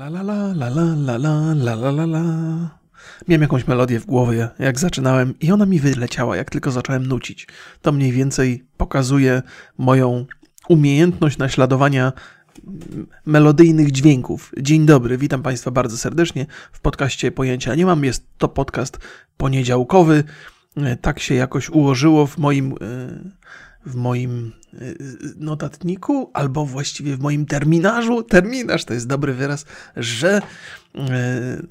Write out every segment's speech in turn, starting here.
la la la la la la la la la la la. Miałem jakąś melodię w głowie, jak zaczynałem, i ona mi wyleciała, jak tylko zacząłem nucić. To mniej więcej pokazuje moją umiejętność naśladowania melodyjnych dźwięków. Dzień dobry, witam Państwa bardzo serdecznie w podcaście Pojęcia Nie Mam. Jest to podcast poniedziałkowy. Tak się jakoś ułożyło w moim w moim y, notatniku, albo właściwie w moim terminarzu, terminarz to jest dobry wyraz, że yy,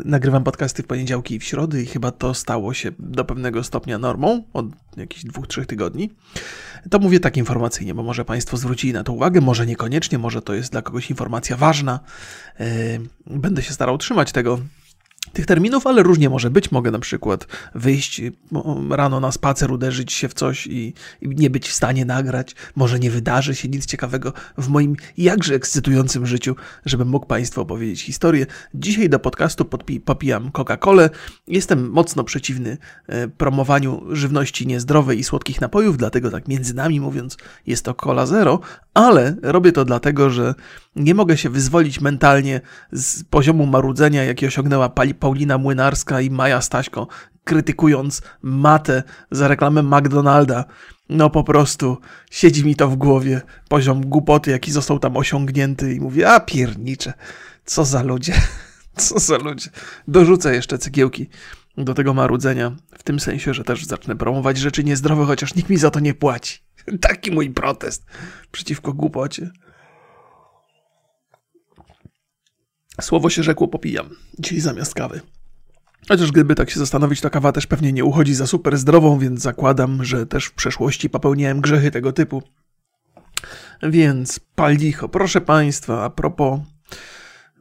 nagrywam podcasty w poniedziałki i w środy i chyba to stało się do pewnego stopnia normą od jakichś dwóch, trzech tygodni. To mówię tak informacyjnie, bo może Państwo zwrócili na to uwagę, może niekoniecznie, może to jest dla kogoś informacja ważna. Będę się starał trzymać tego tych terminów, ale różnie może być. Mogę na przykład wyjść rano na spacer, uderzyć się w coś i, i, nie być w stanie nagrać. Może nie wydarzy się nic ciekawego w moim jakże ekscytującym życiu, żebym mógł Państwu opowiedzieć historię. Dzisiaj do podcastu podpi- popijam Coca-Colę. Jestem mocno przeciwny e, promowaniu żywności niezdrowej i słodkich napojów, dlatego tak między nami mówiąc jest to Cola Zero, ale robię to dlatego, że nie mogę się wyzwolić mentalnie z poziomu marudzenia, jaki osiągnęła Paulina Młynarska i Maja Staśko, krytykując matę za reklamę McDonalda. No po prostu siedzi mi to w głowie, poziom głupoty, jaki został tam osiągnięty i mówię, a piernicze, co za ludzie, co za ludzie. Dorzucę jeszcze cegiełki do tego marudzenia, w tym sensie, że też zacznę promować rzeczy niezdrowe, chociaż nikt mi za to nie płaci. Taki mój protest przeciwko głupocie. Słowo się rzekło popijam. Dzisiaj zamiast kawy. Chociaż gdyby tak się zastanowić, to kawa też pewnie nie uchodzi za super zdrową, więc zakładam, że też w przeszłości popełniałem grzechy tego typu. Więc pal licho. Proszę Państwa, a propos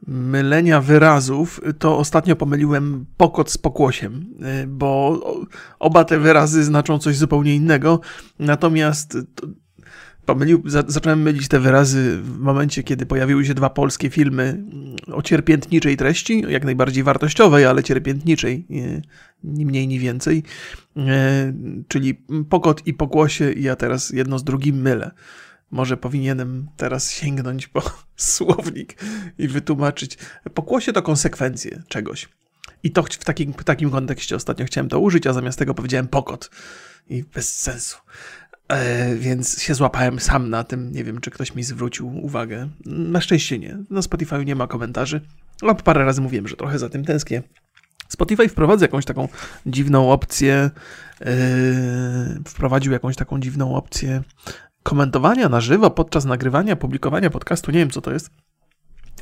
mylenia wyrazów, to ostatnio pomyliłem pokot z pokłosiem, bo oba te wyrazy znaczą coś zupełnie innego. Natomiast pomylił, zacząłem mylić te wyrazy w momencie, kiedy pojawiły się dwa polskie filmy o cierpiętniczej treści, jak najbardziej wartościowej, ale cierpiętniczej, ni mniej, ni więcej, e, czyli Pokot i Pokłosie i ja teraz jedno z drugim mylę. Może powinienem teraz sięgnąć po słownik i wytłumaczyć. Pokłosie to konsekwencje czegoś. I to w takim, w takim kontekście ostatnio chciałem to użyć, a zamiast tego powiedziałem pokot. I bez sensu. E, więc się złapałem sam na tym. Nie wiem, czy ktoś mi zwrócił uwagę. Na szczęście nie. Na Spotify nie ma komentarzy. Ale parę razy mówiłem, że trochę za tym tęsknię. Spotify wprowadza jakąś taką dziwną opcję. Yy, wprowadził jakąś taką dziwną opcję komentowania na żywo podczas nagrywania, publikowania podcastu. Nie wiem, co to jest.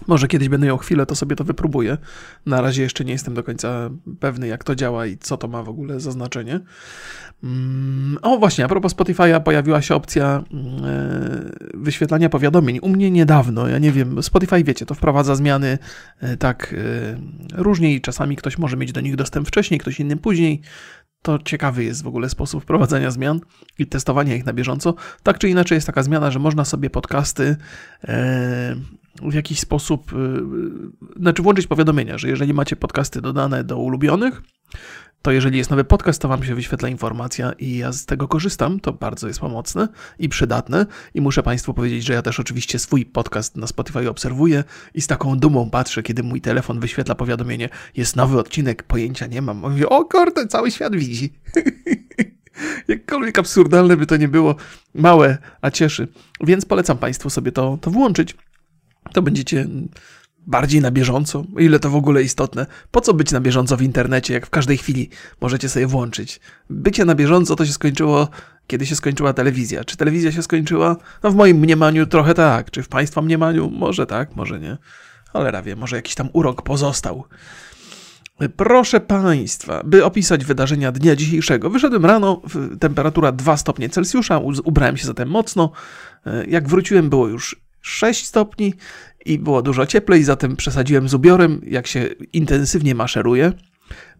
Może kiedyś będę miał chwilę, to sobie to wypróbuję. Na razie jeszcze nie jestem do końca pewny, jak to działa i co to ma w ogóle za znaczenie. Mm, o, właśnie, a propos Spotify'a pojawiła się opcja mm, wyświetlania powiadomień. U mnie niedawno, ja nie wiem, Spotify, wiecie, to wprowadza zmiany e, tak e, różnie i czasami ktoś może mieć do nich dostęp wcześniej, ktoś inny później. To ciekawy jest w ogóle sposób wprowadzania zmian i testowania ich na bieżąco. Tak czy inaczej jest taka zmiana, że można sobie podcasty e, w jakiś sposób, znaczy włączyć powiadomienia, że jeżeli macie podcasty dodane do ulubionych, to jeżeli jest nowy podcast, to Wam się wyświetla informacja i ja z tego korzystam. To bardzo jest pomocne i przydatne. I muszę Państwu powiedzieć, że ja też oczywiście swój podcast na Spotify obserwuję i z taką dumą patrzę, kiedy mój telefon wyświetla powiadomienie, jest nowy odcinek, pojęcia nie mam. Mówię, o kurde, cały świat widzi. Jakkolwiek absurdalne by to nie było, małe, a cieszy. Więc polecam Państwu sobie to, to włączyć. To będziecie bardziej na bieżąco, ile to w ogóle istotne. Po co być na bieżąco w internecie, jak w każdej chwili możecie sobie włączyć? Bycie na bieżąco to się skończyło, kiedy się skończyła telewizja. Czy telewizja się skończyła? No w moim mniemaniu trochę tak. Czy w Państwa mniemaniu? Może tak, może nie. Ale wie, może jakiś tam urok pozostał. Proszę Państwa, by opisać wydarzenia dnia dzisiejszego, wyszedłem rano, temperatura 2 stopnie Celsjusza, ubrałem się zatem mocno. Jak wróciłem, było już 6 stopni i było dużo cieplej, zatem przesadziłem z ubiorem. Jak się intensywnie maszeruje,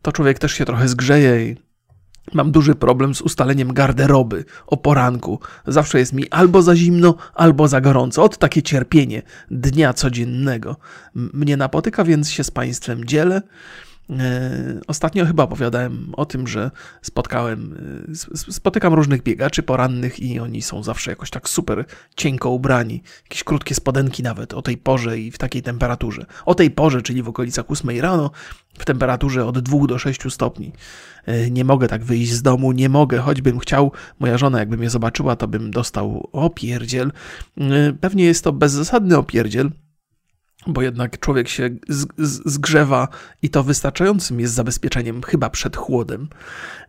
to człowiek też się trochę zgrzeje i mam duży problem z ustaleniem garderoby o poranku. Zawsze jest mi albo za zimno, albo za gorąco. Od takie cierpienie dnia codziennego mnie napotyka, więc się z Państwem dzielę. E, ostatnio chyba opowiadałem o tym, że spotkałem, e, spotykam różnych biegaczy porannych i oni są zawsze jakoś tak super cienko ubrani. Jakieś krótkie spodenki nawet o tej porze i w takiej temperaturze. O tej porze, czyli w okolicach 8 rano, w temperaturze od 2 do 6 stopni. E, nie mogę tak wyjść z domu, nie mogę, choćbym chciał. Moja żona, jakby mnie zobaczyła, to bym dostał opierdziel. Pewnie jest to bezzasadny opierdziel, bo jednak człowiek się zgrzewa i to wystarczającym jest zabezpieczeniem chyba przed chłodem.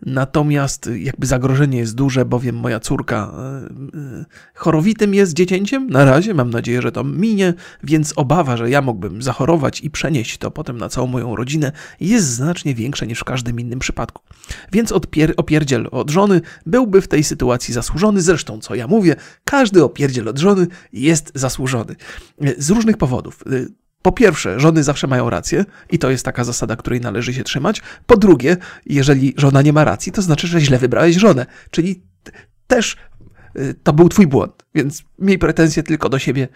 Natomiast jakby zagrożenie jest duże, bowiem moja córka e, e, chorowitym jest dziecięciem. Na razie mam nadzieję, że to minie, więc obawa, że ja mógłbym zachorować i przenieść to potem na całą moją rodzinę jest znacznie większa niż w każdym innym przypadku. Więc odpier opierdziel od żony byłby w tej sytuacji zasłużony. Zresztą, co ja mówię, każdy opierdziel od żony jest zasłużony. E, z różnych powodów. Po pierwsze, żony zawsze mają rację i to jest taka zasada, której należy się trzymać. Po drugie, jeżeli żona nie ma racji, to znaczy, że źle wybrałeś żonę. Czyli też y, to był twój błąd, więc miej pretensje tylko do siebie.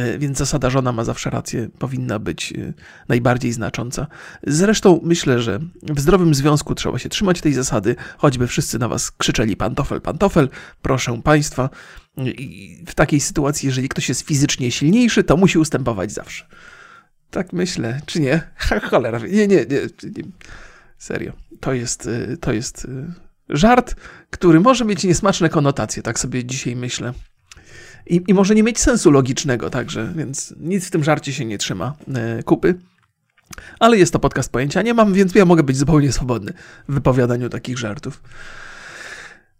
Y, więc zasada żona ma zawsze rację, powinna być y, najbardziej znacząca. Zresztą myślę, że w zdrowym związku trzeba się trzymać tej zasady, choćby wszyscy na was krzyczeli pantofel, pantofel. Proszę państwa, w takiej sytuacji, jeżeli ktoś jest fizycznie silniejszy, to musi ustępować zawsze. Tak myślę, czy nie? Cholera, nie, nie, nie, nie. Serio. To jest, y, to jest y, żart, który może mieć niesmaczne konotacje, tak sobie dzisiaj myślę. I, I, może nie mieć sensu logicznego także, więc nic w tym żarcie się nie trzyma y, kupy. Ale jest to podcast pojęcia nie mam, więc ja mogę być zupełnie swobodny w wypowiadaniu takich żartów.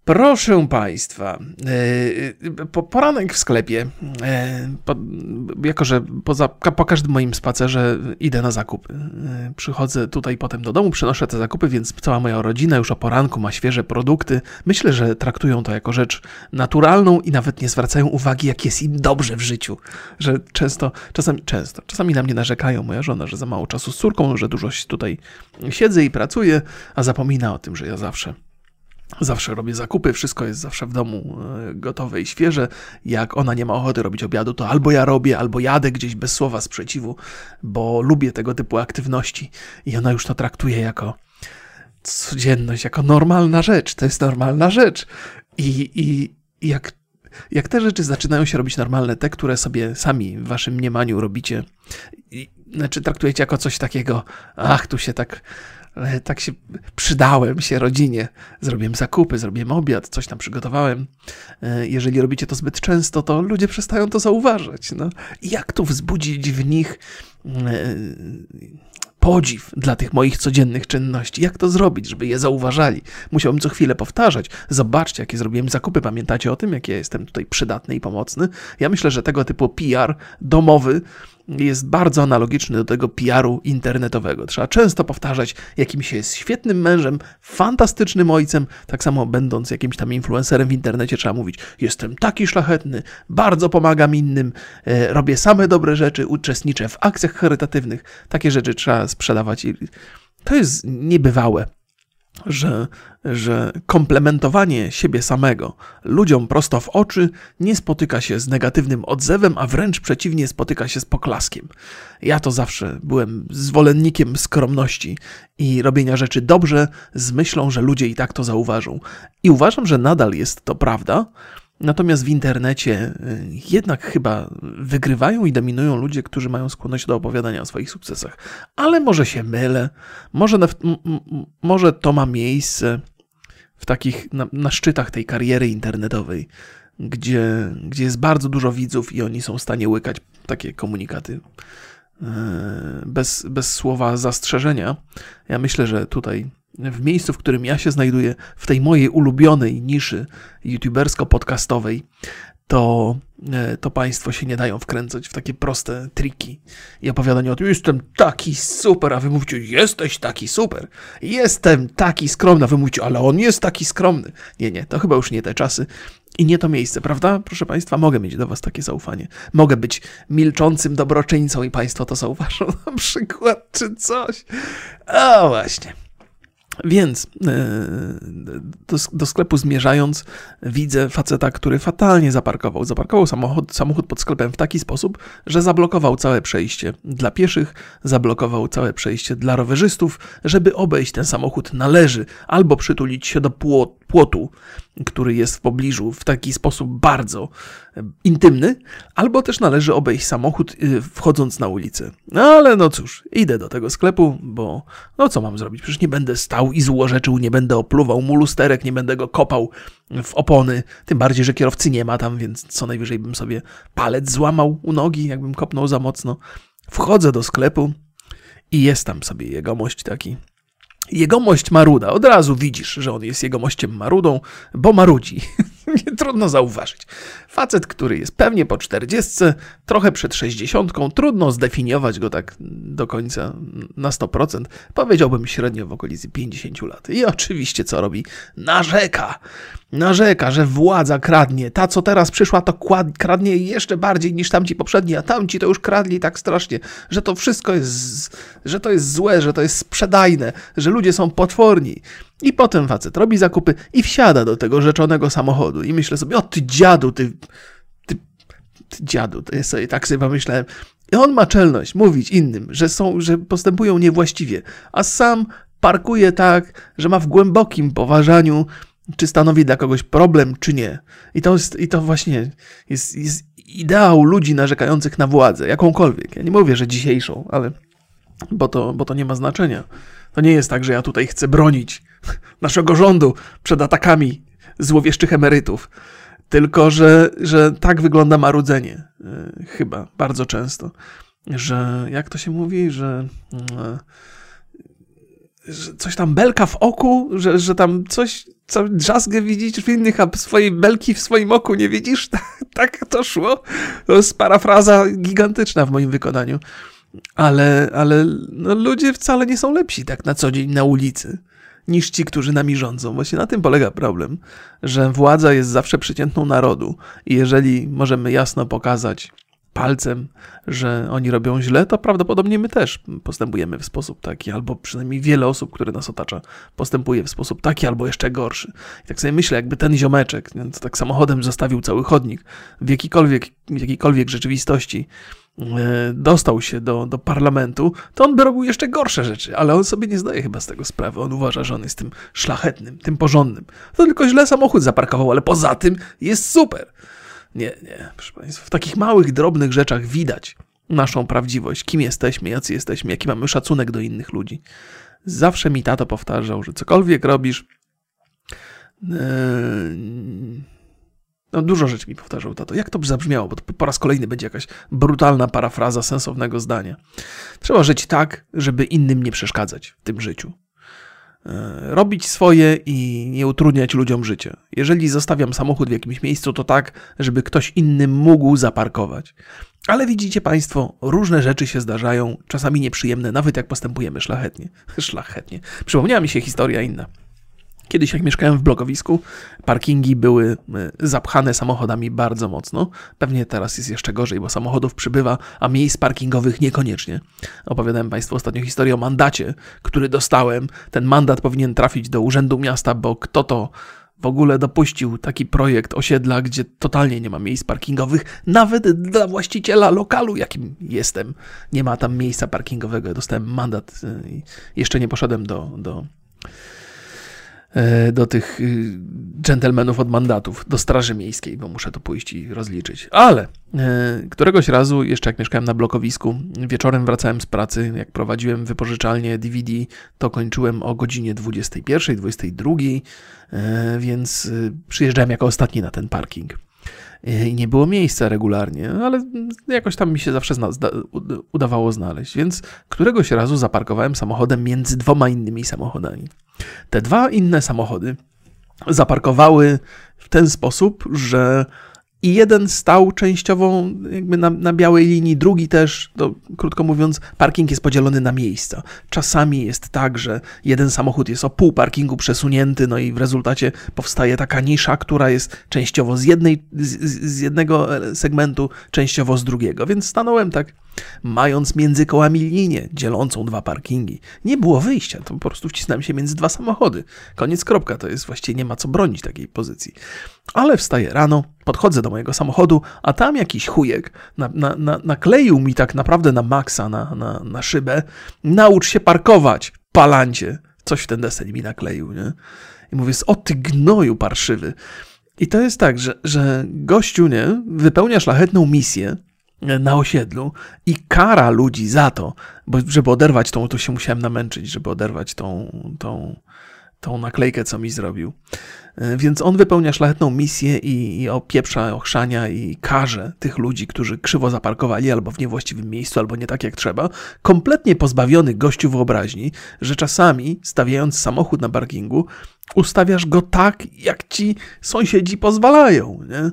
Proszę Państwa, e, po, poranek w sklepie, e, jako że poza, po każdym moim spacerze idę na zakupy. E, przychodzę tutaj potem do domu, przynoszę te zakupy, więc cała moja rodzina już o poranku ma świeże produkty. Myślę, że traktują to jako rzecz naturalną i nawet nie zwracają uwagi, jak jest im dobrze w życiu. Że często, czasami, często, czasami na mnie narzekają moja żona, że za mało czasu z córką, że dużo tutaj siedzę i pracuję, a zapomina o tym, że ja zawsze Zawsze robię zakupy, wszystko jest zawsze w domu e, gotowe i świeże. Jak ona nie ma ochoty robić obiadu, to albo ja robię, albo jadę gdzieś bez słowa sprzeciwu, bo lubię tego typu aktywności i ona już to traktuje jako codzienność, jako normalna rzecz. To jest normalna rzecz. I, i, jak, jak te rzeczy zaczynają się robić normalne, te, które sobie sami w waszym mniemaniu robicie, i, znaczy traktujecie jako coś takiego, ach, tu się tak tak się przydałem się rodzinie. Zrobiłem zakupy, zrobiłem obiad, coś tam przygotowałem. E, jeżeli robicie to zbyt często, to ludzie przestają to zauważać. No. Jak tu wzbudzić w nich e, podziw dla tych moich codziennych czynności. Jak to zrobić, żeby je zauważali? Musiałbym co chwilę powtarzać. Zobaczcie, jakie zrobiłem zakupy. Pamiętacie o tym, jak ja jestem tutaj przydatny i pomocny? Ja myślę, że tego typu PR domowy jest bardzo analogiczny do tego PR-u internetowego. Trzeba często powtarzać, jakim się jest świetnym mężem, fantastycznym ojcem, tak samo będąc jakimś tam influencerem w internecie trzeba mówić, jestem taki szlachetny, bardzo pomagam innym, e, robię same dobre rzeczy, uczestniczę w akcjach charytatywnych. Takie rzeczy trzeba sprzedawać i to jest niebywałe że, że komplementowanie siebie samego ludziom prosto w oczy nie spotyka się z negatywnym odzewem, a wręcz przeciwnie, spotyka się z poklaskiem. Ja to zawsze byłem zwolennikiem skromności i robienia rzeczy dobrze, z myślą, że ludzie i tak to zauważą. I uważam, że nadal jest to prawda, Natomiast w internecie y, jednak chyba wygrywają i dominują ludzie, którzy mają skłonność do opowiadania o swoich sukcesach. Ale może się mylę, może, na, może to ma miejsce w takich, na, na szczytach tej kariery internetowej, gdzie, gdzie jest bardzo dużo widzów i oni są w stanie łykać takie komunikaty y, bez, bez słowa zastrzeżenia. Ja myślę, że tutaj w miejscu, w którym ja się znajduję, w tej mojej ulubionej niszy youtubersko-podcastowej, to, e, to państwo się nie dają wkręcać w takie proste triki i opowiadanie o tym, jestem taki super, a wy mówicie, jesteś taki super, jestem taki skromny, a wy mówicie, ale on jest taki skromny. Nie, nie, to chyba już nie te czasy i nie to miejsce, prawda? Proszę Państwa, mogę mieć do Was takie zaufanie. Mogę być milczącym dobroczyńcą i Państwo to zauważą na przykład, czy coś. O, właśnie. Więc e, do, sklepu zmierzając, widzę faceta, który fatalnie zaparkował. Zaparkował samochód, samochód pod sklepem w taki sposób, że zablokował całe przejście dla pieszych, zablokował całe przejście dla rowerzystów. Żeby obejść ten samochód, należy albo przytulić się do płotu, który jest w pobliżu w taki sposób bardzo e, intymny, albo też należy obejść samochód e, wchodząc na ulicę. No ale no cóż, idę do tego sklepu, bo no co mam zrobić? Przecież nie będę stał i złorzeczył, nie będę opluwał mu lusterek, nie będę go kopał w opony, tym bardziej, że kierowcy nie ma tam, więc co najwyżej bym sobie palec złamał u nogi, jakbym kopnął za mocno. Wchodzę do sklepu i jest tam sobie jegomość taki Jegomość Maruda. Od razu widzisz, że on jest jegomościem Marudą, bo marudzi. Nie trudno zauważyć. Facet, który jest pewnie po 40, trochę przed 60, trudno zdefiniować go tak do końca na 100%. Powiedziałbym średnio w okolicy 50 lat. I oczywiście co robi? Narzeka. Narzeka, że władza kradnie. Ta, co teraz przyszła, to kradnie jeszcze bardziej niż tamci poprzedni, a tamci to już kradli tak strasznie, że to wszystko jest, że to jest złe, że to jest sprzedajne, że ludzie są potworni. I potem facet robi zakupy i wsiada do tego rzeczonego samochodu. I myślę sobie, o ty dziadu, ty, ty, ty dziadu, to jest sobie, tak sobie pomyślałem. I on ma czelność mówić innym, że są, że postępują niewłaściwie, a sam parkuje tak, że ma w głębokim poważaniu, czy stanowi dla kogoś problem, czy nie. I to, jest, i to właśnie jest, jest ideał ludzi narzekających na władzę, jakąkolwiek. Ja nie mówię, że dzisiejszą, ale bo to, bo to nie ma znaczenia. To nie jest tak, że ja tutaj chcę bronić naszego rządu przed atakami złowieszczych emerytów. Tylko, że, że tak wygląda marudzenie. E, chyba, bardzo często. Że, jak to się mówi, że, e, że coś tam belka w oku, że, że tam coś, co drzazgę widzisz w innych, a swojej belki w swoim oku nie widzisz? tak to szło. To jest parafraza gigantyczna w moim wykonaniu. Ale, ale no, ludzie wcale nie są lepsi tak na co dzień na ulicy niż ci, którzy nami rządzą. Właśnie na tym polega problem, że władza jest zawsze przeciętną narodu i jeżeli możemy jasno pokazać palcem, że oni robią źle, to prawdopodobnie my też postępujemy w sposób taki, albo przynajmniej wiele osób, które nas otacza, postępuje w sposób taki, albo jeszcze gorszy. I tak sobie myślę, jakby ten ziomeczek, tak samochodem zostawił cały chodnik w jakiejkolwiek, w jakiejkolwiek rzeczywistości, dostał się do, do parlamentu, to on by robił jeszcze gorsze rzeczy, ale on sobie nie zdaje chyba z tego sprawy. On uważa, że on jest tym szlachetnym, tym porządnym. To tylko źle samochód zaparkował, ale poza tym jest super. Nie, nie, proszę Państwa, w takich małych, drobnych rzeczach widać naszą prawdziwość, kim jesteśmy, jacy jesteśmy, jaki mamy szacunek do innych ludzi. Zawsze mi tato powtarzał, że cokolwiek robisz, yy, no, dużo rzeczy mi powtarzał tato. Jak to by zabrzmiało? Bo to po raz kolejny będzie jakaś brutalna parafraza sensownego zdania. Trzeba żyć tak, żeby innym nie przeszkadzać w tym życiu. E, robić swoje i nie utrudniać ludziom życie. Jeżeli zostawiam samochód w jakimś miejscu, to tak, żeby ktoś inny mógł zaparkować. Ale widzicie Państwo, różne rzeczy się zdarzają, czasami nieprzyjemne, nawet jak postępujemy szlachetnie. Szlachetnie. Przypomniała mi się historia inna. Kiedyś, jak mieszkałem w blokowisku, parkingi były e, zapchane samochodami bardzo mocno. Pewnie teraz jest jeszcze gorzej, bo samochodów przybywa, a miejsc parkingowych niekoniecznie. Opowiadałem Państwu ostatnio historię o mandacie, który dostałem. Ten mandat powinien trafić do Urzędu Miasta, bo kto to w ogóle dopuścił taki projekt osiedla, gdzie totalnie nie ma miejsc parkingowych, nawet dla właściciela lokalu, jakim jestem. Nie ma tam miejsca parkingowego. Dostałem mandat e, i jeszcze nie poszedłem do, do do tych y, dżentelmenów od mandatów, do Straży Miejskiej, bo muszę to pójść i rozliczyć. Ale e, któregoś razu, jeszcze jak mieszkałem na blokowisku, wieczorem wracałem z pracy, jak prowadziłem wypożyczalnię DVD, to kończyłem o godzinie 21, 22, e, więc y, przyjeżdżałem jako ostatni na ten parking i nie było miejsca regularnie, ale jakoś tam mi się zawsze zna, zda, udawało znaleźć, więc któregoś razu zaparkowałem samochodem między dwoma innymi samochodami. Te dwa inne samochody zaparkowały w ten sposób, że i jeden stał częściowo jakby na, na, białej linii, drugi też, to krótko mówiąc, parking jest podzielony na miejsca. Czasami jest tak, że jeden samochód jest o pół parkingu przesunięty, no i w rezultacie powstaje taka nisza, która jest częściowo z, jednej, z, z jednego segmentu, częściowo z drugiego. Więc stanąłem tak mając między kołami linię dzielącą dwa parkingi. Nie było wyjścia, to po prostu wcisnąłem się między dwa samochody. Koniec, kropka, to jest właściwie nie ma co bronić takiej pozycji. Ale wstaję rano, podchodzę do mojego samochodu, a tam jakiś chujek na, na, na, nakleił mi tak naprawdę na maksa, na, na, na szybę, naucz się parkować, palancie. Coś w ten deseń mi nakleił, nie? I mówię, o ty gnoju parszywy. I to jest tak, że, że gościu, nie, wypełnia szlachetną misję na osiedlu i kara ludzi za to, bo żeby oderwać tą, to się musiałem namęczyć, żeby oderwać tą, tą, tą naklejkę, co mi zrobił. E, więc on wypełnia szlachetną misję i, i opieprza, ochrzania i karze tych ludzi, którzy krzywo zaparkowali albo w niewłaściwym miejscu, albo nie tak jak trzeba. Kompletnie pozbawiony gościu wyobraźni, że czasami stawiając samochód na parkingu, ustawiasz go tak, jak ci sąsiedzi pozwalają. Nie?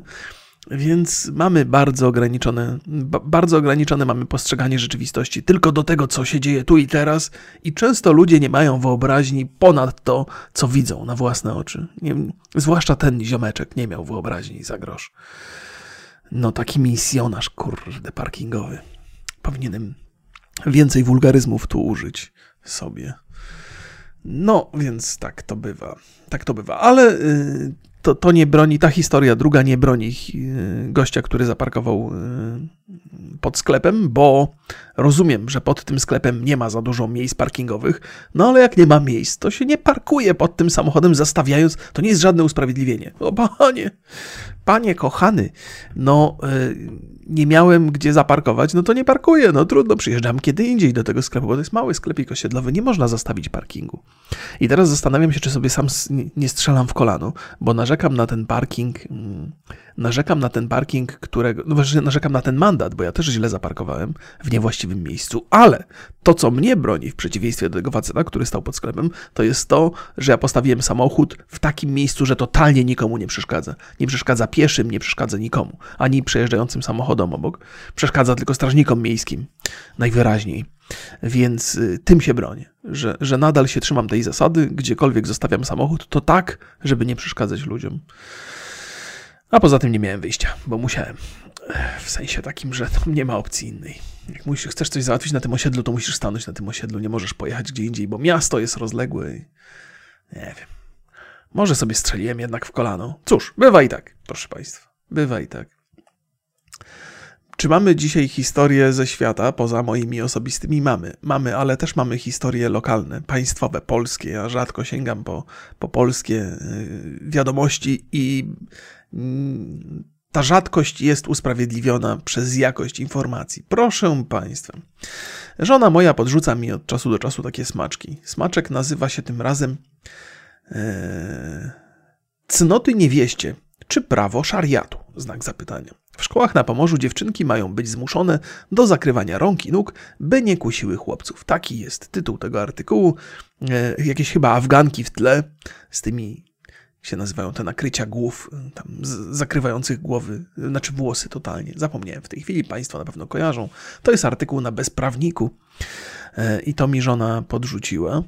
Więc mamy bardzo ograniczone, bardzo ograniczone mamy postrzeganie rzeczywistości tylko do tego, co się dzieje tu i teraz, i często ludzie nie mają wyobraźni ponad to, co widzą na własne oczy. Nie, zwłaszcza ten ziomeczek nie miał wyobraźni za grosz. No taki misjonarz, kurde, parkingowy. Powinienem więcej wulgaryzmów tu użyć sobie. No, więc tak to bywa. Tak to bywa. Ale y, to, to nie broni, ta historia druga nie broni y, gościa, który zaparkował y, pod sklepem, bo rozumiem, że pod tym sklepem nie ma za dużo miejsc parkingowych, no ale jak nie ma miejsc, to się nie parkuje pod tym samochodem, zastawiając, to nie jest żadne usprawiedliwienie. O panie, panie kochany, no nie miałem gdzie zaparkować, no to nie parkuję, no trudno, przyjeżdżam kiedy indziej do tego sklepu, bo to jest mały sklepik osiedlowy, nie można zastawić parkingu. I teraz zastanawiam się, czy sobie sam nie strzelam w kolano, bo narzekam na ten parking, mm, narzekam na ten parking, którego, no właśnie narzekam na ten mandat, bo ja też źle zaparkowałem w niewłaściwym miejscu, ale to, co mnie broni w przeciwieństwie do tego faceta, który stał pod sklepem, to jest to, że ja postawiłem samochód w takim miejscu, że totalnie nikomu nie przeszkadza. Nie przeszkadza pieszym, nie przeszkadza nikomu, ani przejeżdżającym samochodom obok. Przeszkadza tylko strażnikom miejskim, najwyraźniej. Więc y, tym się bronię, że, że nadal się trzymam tej zasady, gdziekolwiek zostawiam samochód, to tak, żeby nie przeszkadzać ludziom. A poza tym nie miałem wyjścia, bo musiałem. W sensie takim, że nie ma opcji innej. Jak musisz, chcesz coś załatwić na tym osiedlu, to musisz stanąć na tym osiedlu. Nie możesz pojechać gdzie indziej, bo miasto jest rozległe. I... Nie wiem. Może sobie strzeliłem jednak w kolano. Cóż, bywa i tak, proszę Państwa. Bywa i tak. Czy mamy dzisiaj historie ze świata, poza moimi osobistymi? Mamy. Mamy, ale też mamy historie lokalne, państwowe, polskie. Ja rzadko sięgam po, po polskie y, wiadomości i ta rzadkość jest usprawiedliwiona przez jakość informacji. Proszę Państwa. Żona moja podrzuca mi od czasu do czasu takie smaczki. Smaczek nazywa się tym razem e, Cnoty niewieście czy prawo szariatu? Znak zapytania. W szkołach na Pomorzu dziewczynki mają być zmuszone do zakrywania rąk i nóg, by nie kusiły chłopców. Taki jest tytuł tego artykułu. E, jakieś chyba Afganki w tle z tymi się nazywają te nakrycia głów, y, tam zakrywających głowy, znaczy włosy totalnie. Zapomniałem w tej chwili, Państwo na pewno kojarzą. To jest artykuł na bezprawniku e, i to mi żona podrzuciła.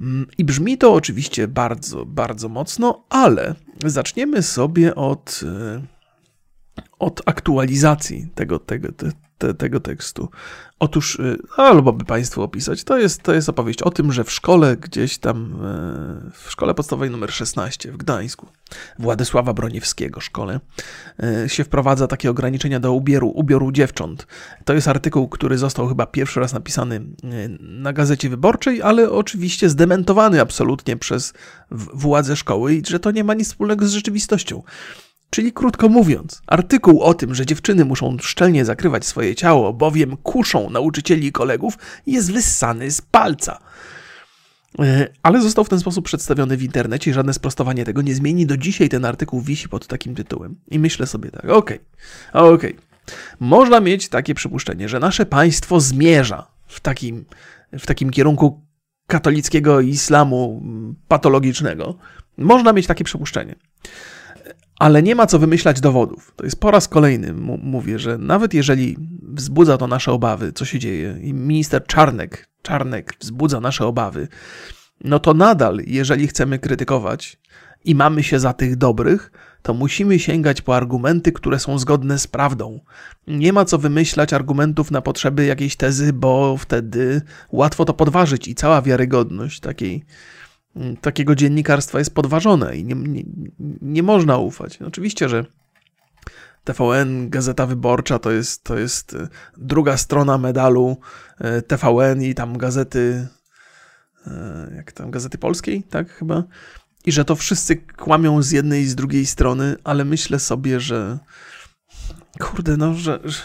Mm, I brzmi to oczywiście bardzo, bardzo mocno, ale zaczniemy sobie od, od aktualizacji tego, tego, te, tego tekstu. Otóż, y, albo by Państwu opisać, to jest, to jest opowieść o tym, że w szkole gdzieś tam, e, w szkole podstawowej numer 16 w Gdańsku, Władysława Broniewskiego szkole, e, się wprowadza takie ograniczenia do ubioru, ubioru dziewcząt. To jest artykuł, który został chyba pierwszy raz napisany e, na Gazecie Wyborczej, ale oczywiście zdementowany absolutnie przez władze szkoły i że to nie ma nic wspólnego z rzeczywistością. Czyli krótko mówiąc, artykuł o tym, że dziewczyny muszą szczelnie zakrywać swoje ciało, bowiem kuszą nauczycieli i kolegów, jest wyssany z palca. E, ale został w ten sposób przedstawiony w internecie i żadne sprostowanie tego nie zmieni. Do dzisiaj ten artykuł wisi pod takim tytułem. I myślę sobie tak, okej, okay, okej. Okay. Można mieć takie przypuszczenie, że nasze państwo zmierza w takim, w takim kierunku katolickiego islamu patologicznego. Można mieć takie przypuszczenie. Ale nie ma co wymyślać dowodów. To jest po raz kolejny, mówię, że nawet jeżeli wzbudza to nasze obawy, co się dzieje, i minister Czarnek, Czarnek wzbudza nasze obawy, no to nadal, jeżeli chcemy krytykować i mamy się za tych dobrych, to musimy sięgać po argumenty, które są zgodne z prawdą. Nie ma co wymyślać argumentów na potrzeby jakiejś tezy, bo wtedy łatwo to podważyć i cała wiarygodność takiej, takiego dziennikarstwa jest podważone i nie, nie, nie można ufać. Oczywiście, że TVN, Gazeta Wyborcza to jest, to jest e, druga strona medalu e, TVN i tam gazety, e, jak tam, Gazety Polskiej, tak chyba? I że to wszyscy kłamią z jednej i z drugiej strony, ale myślę sobie, że kurde, no, że, że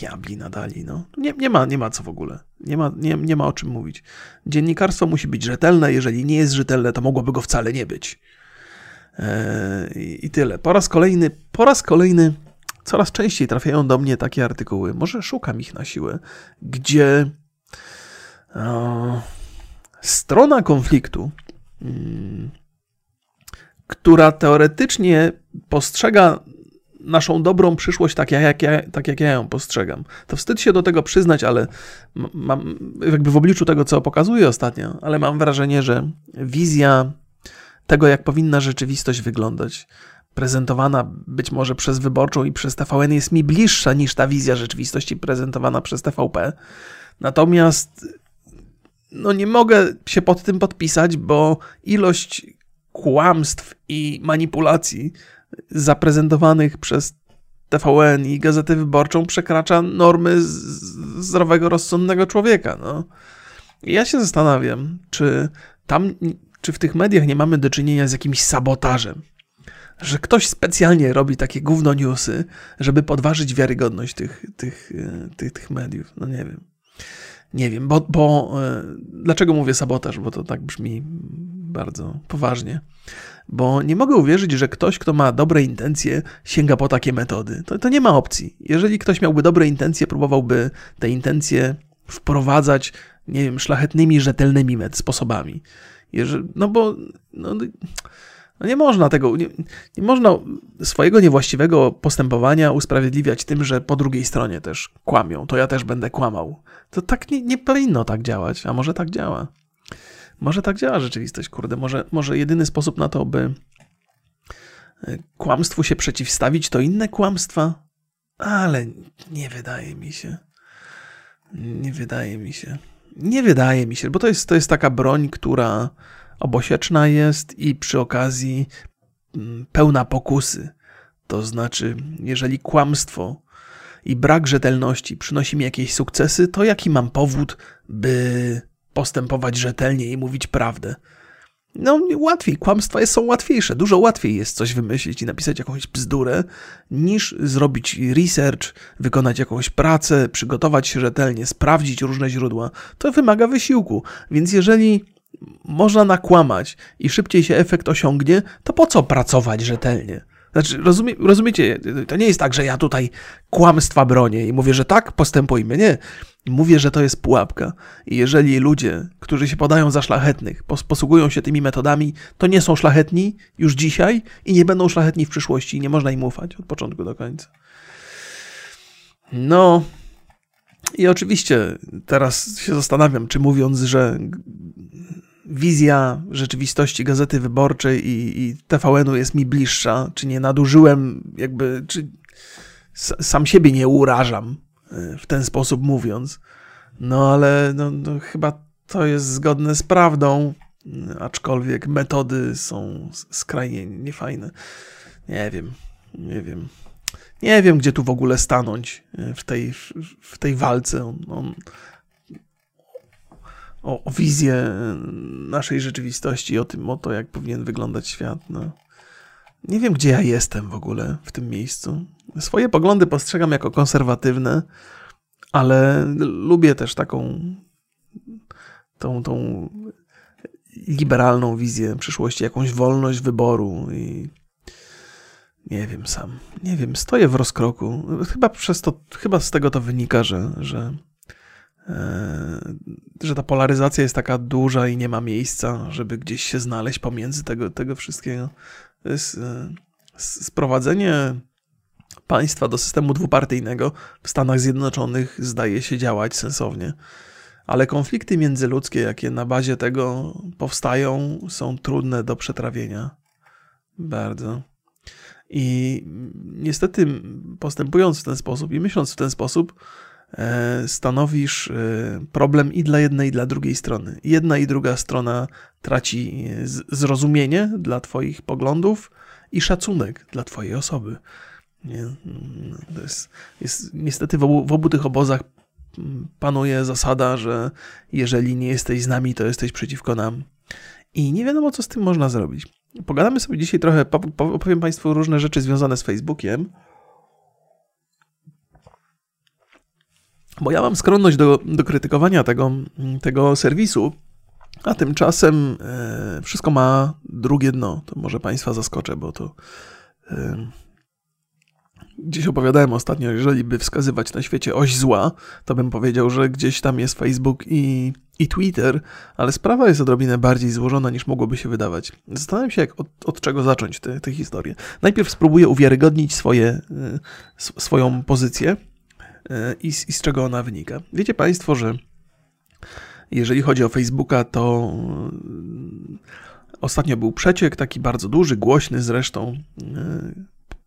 diabli nadali, no. Nie, nie, ma, nie ma co w ogóle. Nie ma, nie, nie ma o czym mówić. Dziennikarstwo musi być rzetelne, jeżeli nie jest rzetelne, to mogłoby go wcale nie być. Eee, I tyle. Po raz kolejny, po raz kolejny coraz częściej trafiają do mnie takie artykuły, może szukam ich na siłę, gdzie strona konfliktu, mm, która teoretycznie postrzega naszą dobrą przyszłość tak jak, ja, tak jak ja ją postrzegam. To wstyd się do tego przyznać, ale mam jakby w obliczu tego, co pokazuję ostatnio, ale mam wrażenie, że wizja tego, jak powinna rzeczywistość wyglądać, prezentowana być może przez wyborczą i przez TVN jest mi bliższa niż ta wizja rzeczywistości prezentowana przez TVP. Natomiast no nie mogę się pod tym podpisać, bo ilość kłamstw i manipulacji zaprezentowanych przez TVN i Gazetę Wyborczą przekracza normy zdrowego, rozsądnego człowieka. No. ja się zastanawiam, czy tam, czy w tych mediach nie mamy do czynienia z jakimś sabotażem że ktoś specjalnie robi takie gówno newsy, żeby podważyć wiarygodność tych, tych, e, tych, tych mediów. No nie wiem. Nie wiem, bo, bo e, dlaczego mówię sabotaż, bo to tak brzmi bardzo poważnie. Bo nie mogę uwierzyć, że ktoś, kto ma dobre intencje, sięga po takie metody. To, to nie ma opcji. Jeżeli ktoś miałby dobre intencje, próbowałby te intencje wprowadzać, nie wiem, szlachetnymi, rzetelnymi sposobami. Jeżeli, no bo no, no nie można tego, nie, nie, można swojego niewłaściwego postępowania usprawiedliwiać tym, że po drugiej stronie też kłamią, to ja też będę kłamał. To tak nie, nie powinno tak działać, a może tak działa. Może tak działa rzeczywistość, kurde. Może, może jedyny sposób na to, by e, kłamstwu się przeciwstawić, to inne kłamstwa, ale nie wydaje mi się. Nie wydaje mi się. Nie wydaje mi się, bo to jest, to jest taka broń, która obosieczna jest i przy okazji mm, pełna pokusy. To znaczy, jeżeli kłamstwo i brak rzetelności przynosi mi jakieś sukcesy, to jaki mam powód, by postępować rzetelnie i mówić prawdę? No, łatwiej, kłamstwa są łatwiejsze. Dużo łatwiej jest coś wymyślić i napisać jakąś bzdurę, niż zrobić research, wykonać jakąś pracę, przygotować się rzetelnie, sprawdzić różne źródła. To wymaga wysiłku. Więc jeżeli można nakłamać i szybciej się efekt osiągnie, to po co pracować rzetelnie? Znaczy, rozumie, rozumiecie, to nie jest tak, że ja tutaj kłamstwa bronię i mówię, że tak, postępujmy. Nie. Mówię, że to jest pułapka. I jeżeli ludzie, którzy się podają za szlachetnych, posługują się tymi metodami, to nie są szlachetni już dzisiaj i nie będą szlachetni w przyszłości. Nie można im ufać od początku do końca. No. I oczywiście teraz się zastanawiam, czy mówiąc, że wizja rzeczywistości Gazety Wyborczej i, i TVN-u jest mi bliższa, czy nie nadużyłem, jakby, czy sam siebie nie urażam e, w ten sposób mówiąc. No ale no, no, chyba to jest zgodne z prawdą, aczkolwiek metody są skrajnie niefajne. Nie wiem, nie wiem. Nie wiem, gdzie tu w ogóle stanąć e, w tej, w tej walce. On, on o, o wizję naszej rzeczywistości, o tym, o to, jak powinien wyglądać świat. No. Nie wiem, gdzie ja jestem w ogóle w tym miejscu. Swoje poglądy postrzegam jako konserwatywne, ale lubię też taką tą, tą liberalną wizję przyszłości, jakąś wolność wyboru i nie wiem sam. Nie wiem, stoję w rozkroku. Chyba przez to, chyba z tego to wynika, że, że E, że ta polaryzacja jest taka duża i nie ma miejsca, żeby gdzieś się znaleźć pomiędzy tego, tego wszystkiego. E, sprowadzenie państwa do systemu dwupartyjnego w Stanach Zjednoczonych zdaje się działać sensownie. Ale konflikty międzyludzkie, jakie na bazie tego powstają, są trudne do przetrawienia. Bardzo. I niestety, postępując w ten sposób i myśląc w ten sposób, e, stanowisz e, problem i dla jednej, i dla drugiej strony. Jedna i druga strona traci zrozumienie dla Twoich poglądów i szacunek dla Twojej osoby. Nie? To jest, jest niestety w obu, w obu tych obozach panuje zasada, że jeżeli nie jesteś z nami, to jesteś przeciwko nam. I nie wiadomo, co z tym można zrobić. Pogadamy sobie dzisiaj trochę, opowiem Państwu różne rzeczy związane z Facebookiem. Bo ja mam skłonność do, do krytykowania tego, tego serwisu, a tymczasem e, wszystko ma drugie dno. To może Państwa zaskoczę, bo to e, Gdzieś opowiadałem ostatnio, jeżeli by wskazywać na świecie oś zła, to bym powiedział, że gdzieś tam jest Facebook i, i Twitter, ale sprawa jest odrobinę bardziej złożona niż mogłoby się wydawać. Zastanawiam się, jak, od, od czego zacząć tę historię. Najpierw spróbuję uwiarygodnić swoje, y, swoją pozycję y, i, i z czego ona wynika. Wiecie Państwo, że jeżeli chodzi o Facebooka, to y, ostatnio był przeciek, taki bardzo duży, głośny zresztą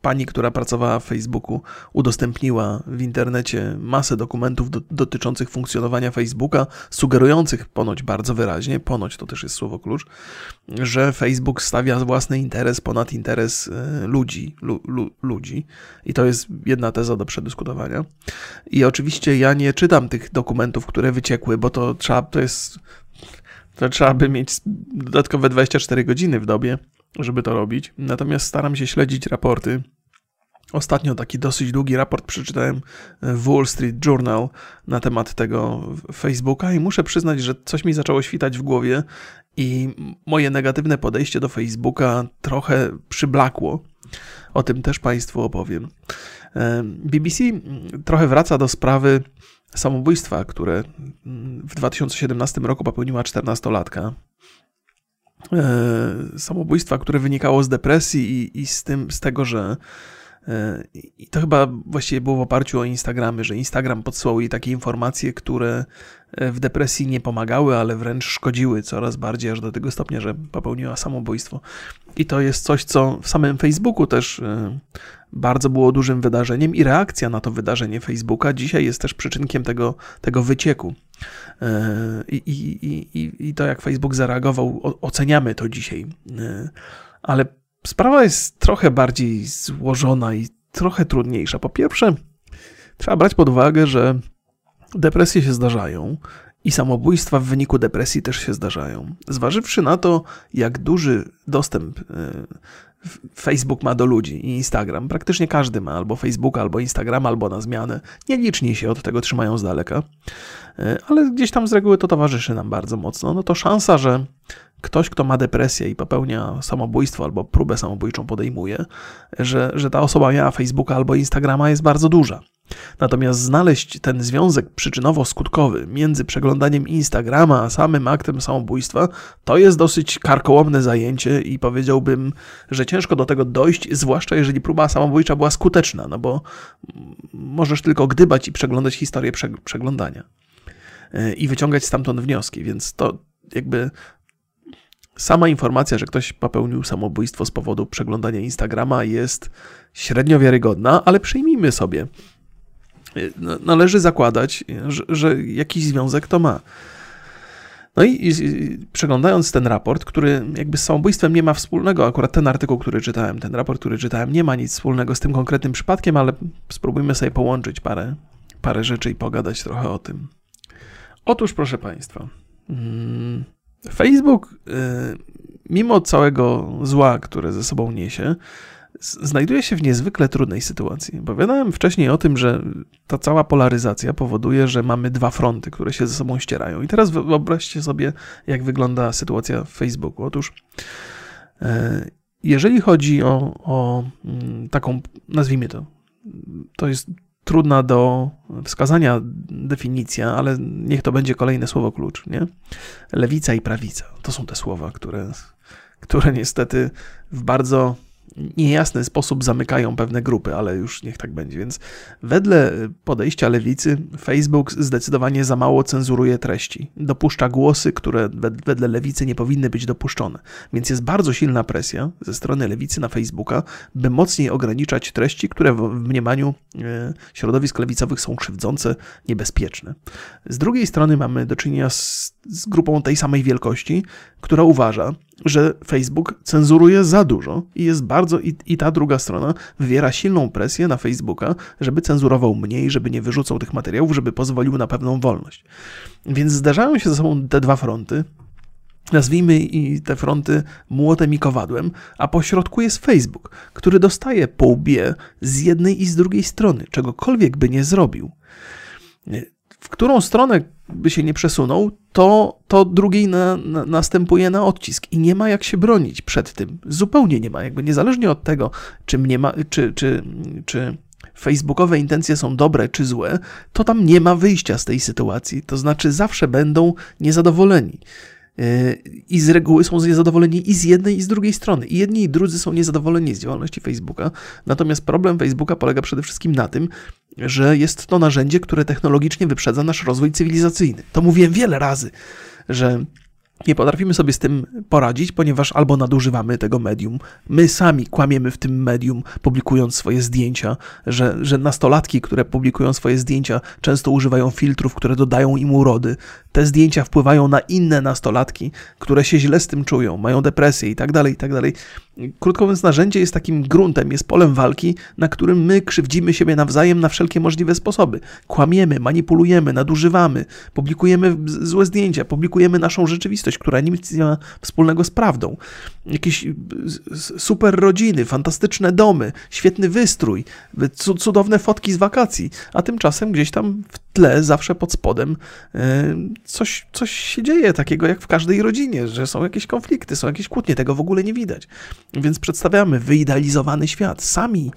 pani, która pracowała w Facebooku, udostępniła w internecie masę dokumentów do, dotyczących funkcjonowania Facebooka, sugerujących ponoć bardzo wyraźnie, ponoć to też jest słowo klucz, że Facebook stawia własny interes ponad interes e, ludzi, lu, lu, ludzi. I to jest jedna teza do przedyskutowania. I oczywiście ja nie czytam tych dokumentów, które wyciekły, bo to trzeba, to jest to trzeba by mieć dodatkowe 24 godziny w dobie, żeby to robić. Natomiast staram się śledzić raporty Ostatnio taki dosyć długi raport przeczytałem w Wall Street Journal na temat tego Facebooka i muszę przyznać, że coś mi zaczęło świtać w głowie i moje negatywne podejście do Facebooka trochę przyblakło. O tym też Państwu opowiem. BBC trochę wraca do sprawy samobójstwa, które w 2017 roku popełniła 14-latka. Samobójstwa, które wynikało z depresji i, i z, tym, z tego, że i to chyba właściwie było w oparciu o Instagramy, że Instagram podsyłał jej takie informacje, które e, w depresji nie pomagały, ale wręcz szkodziły coraz bardziej, aż do tego stopnia, że popełniła samobójstwo. I to jest coś, co w samym Facebooku też e, bardzo było dużym wydarzeniem i reakcja na to wydarzenie Facebooka dzisiaj jest też przyczynkiem tego, tego wycieku. E, I, i, i, I to, jak Facebook zareagował, oceniamy to dzisiaj. Ale Sprawa jest trochę bardziej złożona i trochę trudniejsza. Po pierwsze, trzeba brać pod uwagę, że depresje się zdarzają i samobójstwa w wyniku depresji też się zdarzają. Zważywszy na to, jak duży dostęp e, Facebook ma do ludzi i Instagram, praktycznie każdy ma albo Facebook, albo Instagram, albo na zmianę. Nieliczni się od tego trzymają z daleka, e, ale gdzieś tam z reguły to towarzyszy nam bardzo mocno. No to szansa, że ktoś, kto ma depresję i popełnia samobójstwo albo próbę samobójczą podejmuje, że, że ta osoba miała Facebooka albo Instagrama jest bardzo duża. Natomiast znaleźć ten związek przyczynowo-skutkowy między przeglądaniem Instagrama a samym aktem samobójstwa to jest dosyć karkołomne zajęcie i powiedziałbym, że ciężko do tego dojść, zwłaszcza jeżeli próba samobójcza była skuteczna, no bo możesz tylko gdybać i przeglądać historię przeglądania e, i wyciągać stamtąd wnioski, więc to jakby Sama informacja, że ktoś popełnił samobójstwo z powodu przeglądania Instagrama jest średnio wiarygodna, ale przyjmijmy sobie. Należy zakładać, że, że jakiś związek to ma. No i, i, przeglądając ten raport, który jakby z samobójstwem nie ma wspólnego, akurat ten artykuł, który czytałem, ten raport, który czytałem, nie ma nic wspólnego z tym konkretnym przypadkiem, ale spróbujmy sobie połączyć parę, parę rzeczy i pogadać trochę o tym. Otóż, proszę Państwa, hmm, Facebook, y, mimo całego zła, które ze sobą niesie, znajduje się w niezwykle trudnej sytuacji. Powiadałem wcześniej o tym, że ta cała polaryzacja powoduje, że mamy dwa fronty, które się ze sobą ścierają. I teraz wyobraźcie sobie, jak wygląda sytuacja w Facebooku. Otóż, e, jeżeli chodzi o, o mm, taką, nazwijmy to, to jest trudna do wskazania definicja, ale niech to będzie kolejne słowo klucz, nie? Lewica i prawica. To są te słowa, które, które niestety w bardzo niejasny sposób zamykają pewne grupy, ale już niech tak będzie. Więc wedle podejścia lewicy, Facebook zdecydowanie za mało cenzuruje treści. Dopuszcza głosy, które wedle lewicy nie powinny być dopuszczone. Więc jest bardzo silna presja ze strony lewicy na Facebooka, by mocniej ograniczać treści, które w mniemaniu e, środowisk lewicowych są krzywdzące, niebezpieczne. Z drugiej strony mamy do czynienia z, z grupą tej samej wielkości, która uważa, że Facebook cenzuruje za dużo i jest bardzo, i, i ta druga strona wywiera silną presję na Facebooka, żeby cenzurował mniej, żeby nie wyrzucał tych materiałów, żeby pozwolił na pewną wolność. Więc zdarzają się ze sobą te dwa fronty, Nazwijmy i te fronty młotem i kowadłem, a po środku jest Facebook, który dostaje po łbie z jednej i z drugiej strony, czegokolwiek by nie zrobił. W którą stronę by się nie przesunął, to, to drugiej na, na, następuje na odcisk i nie ma jak się bronić przed tym. Zupełnie nie ma. Jakby niezależnie od tego, czy, mnie ma, czy, czy, czy facebookowe intencje są dobre czy złe, to tam nie ma wyjścia z tej sytuacji. To znaczy zawsze będą niezadowoleni. Yy, I z reguły są niezadowoleni i z jednej, i z drugiej strony. I jedni i drudzy są niezadowoleni z działalności Facebooka. Natomiast problem Facebooka polega przede wszystkim na tym, że jest to narzędzie, które technologicznie wyprzedza nasz rozwój cywilizacyjny. To mówiłem wiele razy, że nie potrafimy sobie z tym poradzić, ponieważ albo nadużywamy tego medium, my sami kłamiemy w tym medium, publikując swoje zdjęcia, że, że nastolatki, które publikują swoje zdjęcia, często używają filtrów, które dodają im urody. Te zdjęcia wpływają na inne nastolatki, które się źle z tym czują, mają depresję i tak dalej, i tak dalej. Krótko mówiąc, narzędzie jest takim gruntem, jest polem walki, na którym my krzywdzimy siebie nawzajem na wszelkie możliwe sposoby. Kłamiemy, manipulujemy, nadużywamy, publikujemy złe zdjęcia, publikujemy naszą rzeczywistość, która nic nie ma wspólnego z prawdą. Jakieś super rodziny, fantastyczne domy, świetny wystrój, cudowne fotki z wakacji, a tymczasem gdzieś tam w tle, zawsze pod spodem, e, coś, coś się dzieje takiego jak w każdej rodzinie, że są jakieś konflikty, są jakieś kłótnie, tego w ogóle nie widać. Więc przedstawiamy wyidealizowany świat. Sami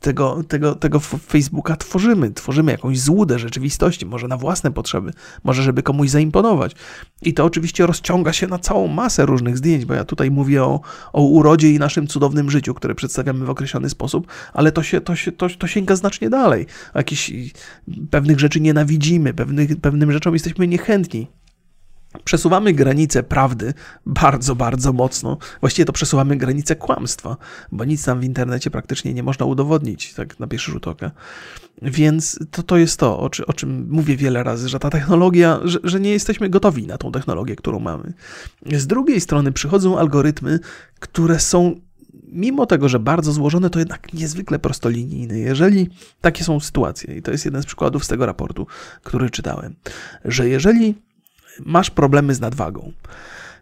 tego, tego, tego Facebooka tworzymy. Tworzymy jakąś złudę rzeczywistości, może na własne potrzeby, może żeby komuś zaimponować. I to oczywiście rozciąga się na całą masę różnych zdjęć, bo ja tutaj mówię o, o urodzie i naszym cudownym życiu, które przedstawiamy w określony sposób, ale to, się, to, się, to, to sięga znacznie dalej. Jakichś pewnych rzeczy nienawidzimy, pewnych, pewnym rzeczom jesteśmy niechętni. Przesuwamy granicę prawdy bardzo, bardzo mocno. Właściwie to przesuwamy granicę kłamstwa, bo nic tam w internecie praktycznie nie można udowodnić, tak na pierwszy rzut oka. Więc to, to jest to, o, czy, o czym mówię wiele razy, że ta technologia, że, że nie jesteśmy gotowi na tą technologię, którą mamy. Z drugiej strony przychodzą algorytmy, które są mimo tego, że bardzo złożone, to jednak niezwykle prostolinijne. Jeżeli takie są sytuacje, i to jest jeden z przykładów z tego raportu, który czytałem, że jeżeli masz problemy z nadwagą,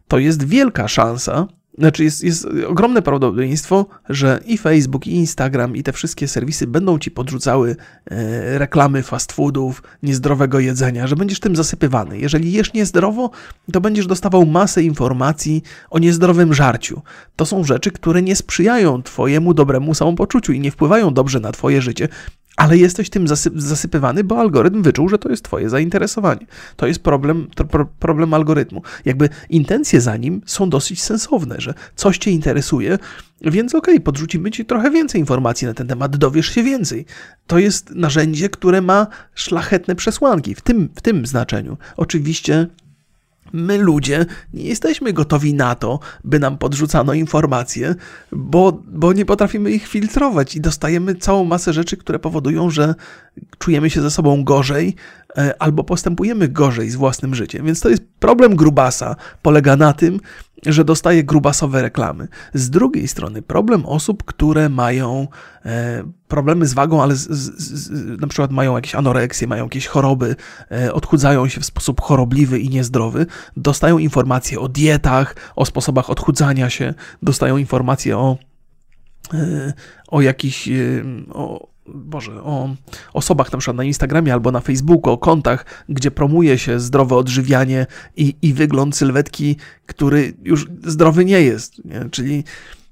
to jest wielka szansa, znaczy jest, jest ogromne prawdopodobieństwo, że i Facebook, i Instagram, i te wszystkie serwisy będą ci podrzucały e, reklamy fast foodów, niezdrowego jedzenia, że będziesz tym zasypywany. Jeżeli jesz niezdrowo, to będziesz dostawał masę informacji o niezdrowym żarciu. To są rzeczy, które nie sprzyjają twojemu dobremu samopoczuciu i nie wpływają dobrze na twoje życie, ale jesteś tym zasypywany, bo algorytm wyczuł, że to jest twoje zainteresowanie. To jest problem, to problem algorytmu. Jakby intencje za nim są dosyć sensowne, że coś cię interesuje, więc okej, okay, podrzucimy ci trochę więcej informacji na ten temat, dowiesz się więcej. To jest narzędzie, które ma szlachetne przesłanki w tym, w tym znaczeniu. Oczywiście My ludzie nie jesteśmy gotowi na to, by nam podrzucano informacje, bo, bo nie potrafimy ich filtrować i dostajemy całą masę rzeczy, które powodują, że czujemy się ze sobą gorzej e, albo postępujemy gorzej z własnym życiem. Więc to jest problem grubasa. Polega na tym, że dostaje grubasowe reklamy. Z drugiej strony problem osób, które mają e, problemy z wagą, ale z, z, z, na przykład mają jakieś anoreksje, mają jakieś choroby, e, odchudzają się w sposób chorobliwy i niezdrowy, dostają informacje o dietach, o sposobach odchudzania się, dostają informacje o, e, o jakichś o, Boże, o osobach na przykład na Instagramie albo na Facebooku, o kontach, gdzie promuje się zdrowe odżywianie i, i wygląd sylwetki, który już zdrowy nie jest. Nie? Czyli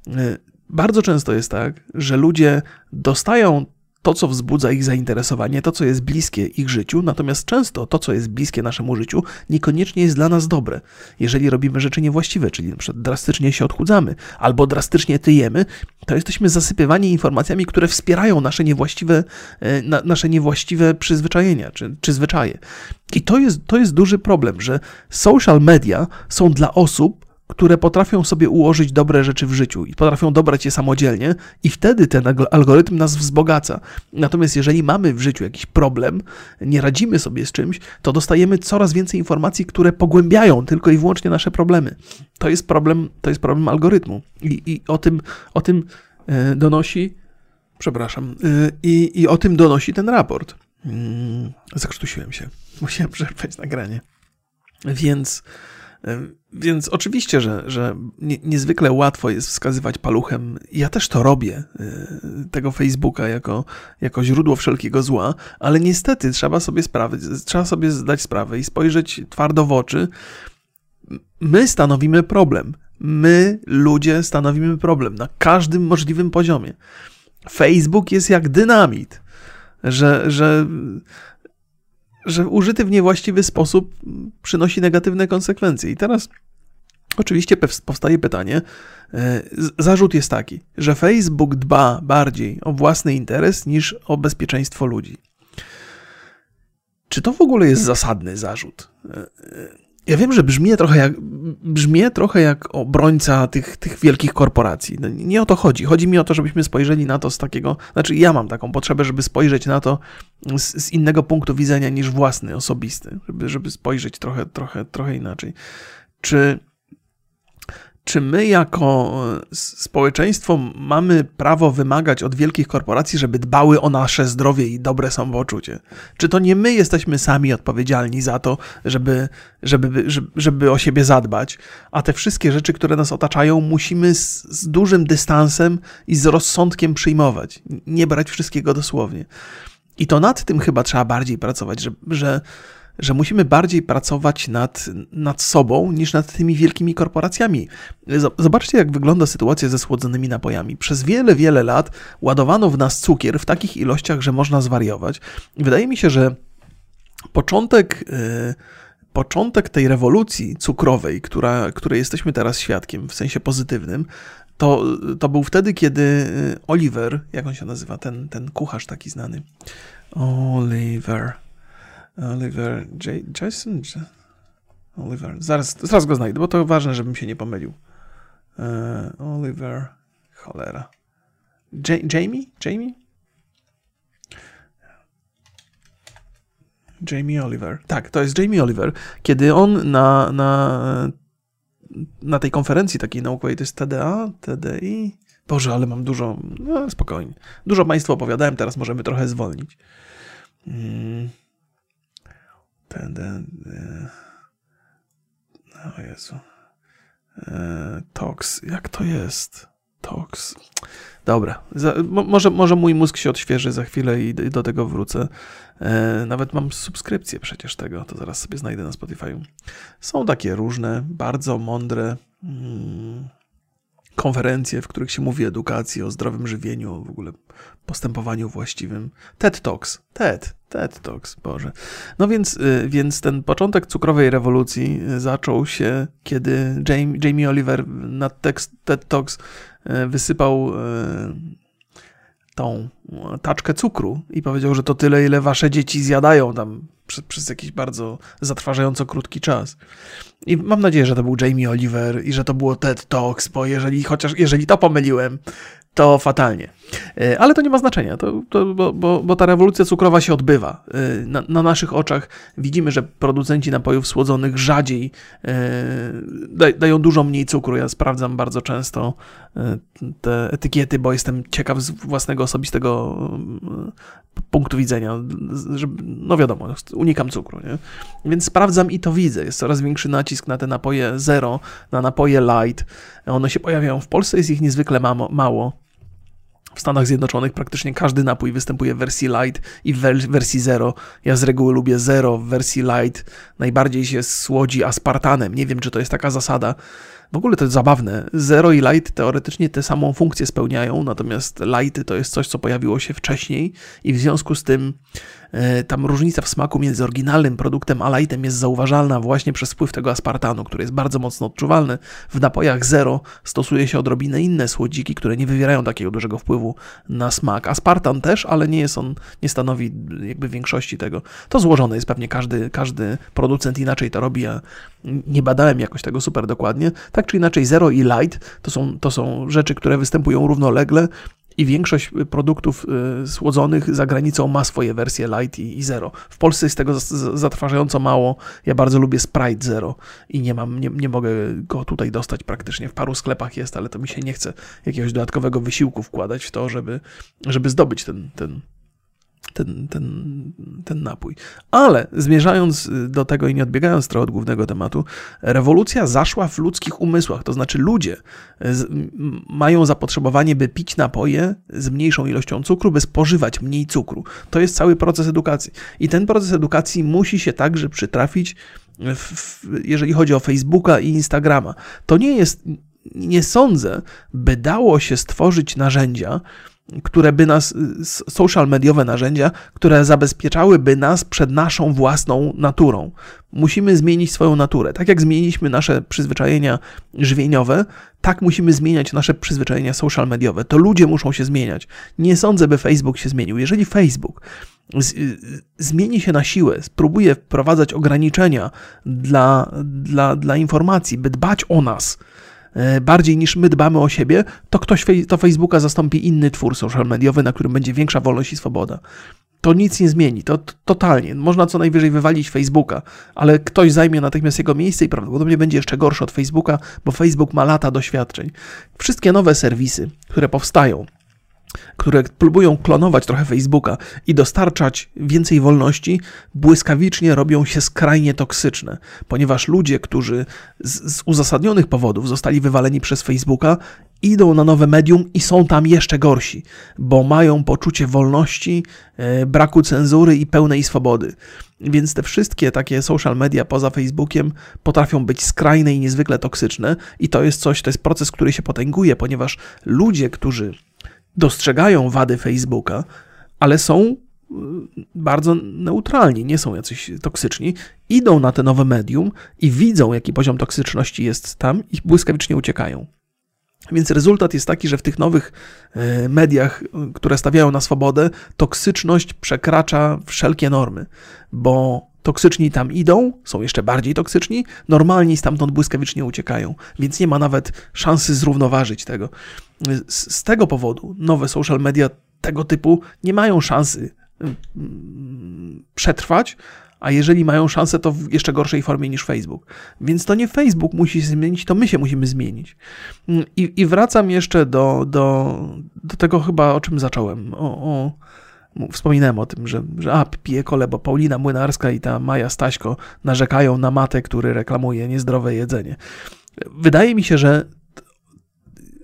e, bardzo często jest tak, że ludzie dostają to, co wzbudza ich zainteresowanie, to, co jest bliskie ich życiu, natomiast często to, co jest bliskie naszemu życiu, niekoniecznie jest dla nas dobre. Jeżeli robimy rzeczy niewłaściwe, czyli przykład drastycznie się odchudzamy albo drastycznie tyjemy, to jesteśmy zasypywani informacjami, które wspierają nasze niewłaściwe, e, na, nasze niewłaściwe przyzwyczajenia czy, czy zwyczaje. I to jest, to jest duży problem, że social media są dla osób, które potrafią sobie ułożyć dobre rzeczy w życiu i potrafią dobrać je samodzielnie, i wtedy ten algorytm nas wzbogaca. Natomiast jeżeli mamy w życiu jakiś problem, nie radzimy sobie z czymś, to dostajemy coraz więcej informacji, które pogłębiają tylko i wyłącznie nasze problemy. To jest problem, to jest problem algorytmu. I, i o tym, o tym e, donosi, przepraszam, e, i, i o tym donosi ten raport. Mm, zakrztusiłem się. Musiałem przerwać nagranie. Więc więc oczywiście, że, że niezwykle łatwo jest wskazywać paluchem. Ja też to robię, y, tego Facebooka jako, jako źródło wszelkiego zła, ale niestety trzeba sobie, sprawy, trzeba sobie zdać sprawę i spojrzeć twardo w oczy. My stanowimy problem. My, ludzie, stanowimy problem na każdym możliwym poziomie. Facebook jest jak dynamit, że, że że użyty w niewłaściwy sposób przynosi negatywne konsekwencje. I teraz oczywiście powstaje pytanie, e, zarzut jest taki, że Facebook dba bardziej o własny interes niż o bezpieczeństwo ludzi. Czy to w ogóle jest zasadny zarzut? Ja wiem, że brzmię trochę jak, brzmię trochę jak obrońca tych, tych wielkich korporacji. No, nie o to chodzi. Chodzi mi o to, żebyśmy spojrzeli na to z takiego. Znaczy, ja mam taką potrzebę, żeby spojrzeć na to z, z innego punktu widzenia niż własny, osobisty, żeby, żeby spojrzeć trochę, trochę, trochę inaczej. Czy czy my jako e, społeczeństwo mamy prawo wymagać od wielkich korporacji, żeby dbały o nasze zdrowie i dobre samopoczucie? Czy to nie my jesteśmy sami odpowiedzialni za to, żeby, żeby, żeby o siebie zadbać, a te wszystkie rzeczy, które nas otaczają, musimy z, z dużym dystansem i z rozsądkiem przyjmować, nie brać wszystkiego dosłownie. I to nad tym chyba trzeba bardziej pracować, że, że że musimy bardziej pracować nad, nad sobą niż nad tymi wielkimi korporacjami. Zobaczcie, jak wygląda sytuacja ze słodzonymi napojami. Przez wiele, wiele lat ładowano w nas cukier w takich ilościach, że można zwariować. Wydaje mi się, że początek. Yy, początek tej rewolucji cukrowej, która, której jesteśmy teraz świadkiem, w sensie pozytywnym, to, to był wtedy, kiedy Oliver, jak on się nazywa, ten, ten kucharz taki znany, Oliver, Oliver J. Jason? Oliver. Zaraz, zaraz go znajdę, bo to ważne, żebym się nie pomylił. Uh, Oliver. Cholera. J Jamie? Jamie? Jamie Oliver. Tak, to jest Jamie Oliver. Kiedy on na, na, na tej konferencji takiej naukowej, to jest TDA, TDI. Boże, ale mam dużo. No, spokojnie. Dużo Państwu opowiadałem, teraz możemy trochę zwolnić. Hmm. Ten, o Jezu. E, Tox, jak to jest? Tox. Dobra, za, może, może mój mózg się odświeży za chwilę i, i do tego wrócę. E, nawet mam subskrypcję przecież tego, to zaraz sobie znajdę na Spotify. Są takie różne, bardzo mądre. Mm, konferencje, w których się mówi o edukacji, o zdrowym żywieniu, o w ogóle postępowaniu właściwym. TED Talks, TED, TED Talks, Boże. No więc, y, więc ten początek cukrowej rewolucji y, zaczął się, kiedy Jamie, Jamie Oliver na tekst TED Talks y, wysypał tą taczkę cukru i powiedział, że to tyle, ile wasze dzieci zjadają tam przez, przez jakiś bardzo zatrważająco krótki czas. I mam nadzieję, że to był Jamie Oliver i że to było TED Talks, bo jeżeli chociaż jeżeli to pomyliłem, to fatalnie. E, ale to nie ma znaczenia, to, to, bo, bo, bo, ta rewolucja cukrowa się odbywa. E, na, na, naszych oczach widzimy, że producenci napojów słodzonych rzadziej e, dają dużo mniej cukru. Ja sprawdzam bardzo często te etykiety, bo jestem ciekaw z własnego osobistego punktu widzenia. Żeby, no wiadomo, unikam cukru, nie? Więc sprawdzam i to widzę. Jest coraz większy nacisk na te napoje zero, na napoje light. One się pojawiają w Polsce, jest ich niezwykle mało. W Stanach Zjednoczonych praktycznie każdy napój występuje w wersji light i w wersji zero. Ja z reguły lubię zero w wersji light. Najbardziej się słodzi aspartanem. Nie wiem, czy to jest taka zasada, w ogóle to jest zabawne. Zero i light teoretycznie tę samą funkcję spełniają, natomiast lighty to jest coś, co pojawiło się wcześniej i w związku z tym tam różnica w smaku między oryginalnym produktem a lightem jest zauważalna właśnie przez wpływ tego aspartanu, który jest bardzo mocno odczuwalny. W napojach zero stosuje się odrobinę inne słodziki, które nie wywierają takiego dużego wpływu na smak. Aspartan też, ale nie jest on, nie stanowi jakby większości tego. To złożone jest pewnie każdy, każdy producent inaczej to robi, ja nie badałem jakoś tego super dokładnie. Tak czy inaczej, zero i light to są, to są rzeczy, które występują równolegle i większość produktów y, słodzonych za granicą ma swoje wersje light i, zero. W Polsce jest tego zatrważająco mało. Ja bardzo lubię Sprite Zero i nie mam, nie, nie mogę go tutaj dostać praktycznie. W paru sklepach jest, ale to mi się nie chce jakiegoś dodatkowego wysiłku wkładać w to, żeby, żeby zdobyć ten, ten, ten, ten, ten napój. Ale zmierzając do tego i nie odbiegając trochę od głównego tematu, rewolucja zaszła w ludzkich umysłach, to znaczy ludzie z, mają zapotrzebowanie, by pić napoje z mniejszą ilością cukru, by spożywać mniej cukru. To jest cały proces edukacji. I ten proces edukacji musi się także przytrafić, w, w, jeżeli chodzi o Facebooka i Instagrama. To nie jest, nie sądzę, by dało się stworzyć narzędzia, które by nas, social mediowe narzędzia, które zabezpieczałyby nas przed naszą własną naturą. Musimy zmienić swoją naturę. Tak jak zmieniliśmy nasze przyzwyczajenia żywieniowe, tak musimy zmieniać nasze przyzwyczajenia social mediowe. To ludzie muszą się zmieniać. Nie sądzę, by Facebook się zmienił. Jeżeli Facebook z, zmieni się na siłę, spróbuje wprowadzać ograniczenia dla, dla, dla informacji, by dbać o nas, bardziej niż my dbamy o siebie, to ktoś to Facebooka zastąpi inny twór social mediowy, na którym będzie większa wolność i swoboda. To nic nie zmieni, to totalnie. Można co najwyżej wywalić Facebooka, ale ktoś zajmie natychmiast jego miejsce i prawdopodobnie będzie jeszcze gorszy od Facebooka, bo Facebook ma lata doświadczeń. Wszystkie nowe serwisy, które powstają, które próbują klonować trochę Facebooka i dostarczać więcej wolności, błyskawicznie robią się skrajnie toksyczne, ponieważ ludzie, którzy z, z, uzasadnionych powodów zostali wywaleni przez Facebooka, idą na nowe medium i są tam jeszcze gorsi, bo mają poczucie wolności, e, braku cenzury i pełnej swobody. Więc te wszystkie takie social media poza Facebookiem potrafią być skrajne i niezwykle toksyczne, i to jest coś, to jest proces, który się potęguje, ponieważ ludzie, którzy dostrzegają wady Facebooka, ale są y, bardzo neutralni, nie są jacyś toksyczni, idą na te nowe medium i widzą, jaki poziom toksyczności jest tam i błyskawicznie uciekają. Więc rezultat jest taki, że w tych nowych y, mediach, y, które stawiają na swobodę, toksyczność przekracza wszelkie normy, bo toksyczni tam idą, są jeszcze bardziej toksyczni, normalni stamtąd błyskawicznie uciekają, więc nie ma nawet szansy zrównoważyć tego. Z, z tego powodu nowe social media tego typu nie mają szansy mm, przetrwać, a jeżeli mają szansę, to w jeszcze gorszej formie niż Facebook. Więc to nie Facebook musi się zmienić, to my się musimy zmienić. I, i wracam jeszcze do, do, do tego chyba, o czym zacząłem. O, o, wspominałem o tym, że, że a, piję kole, bo Paulina Młynarska i ta Maja Staśko narzekają na matę, który reklamuje niezdrowe jedzenie. Wydaje mi się, że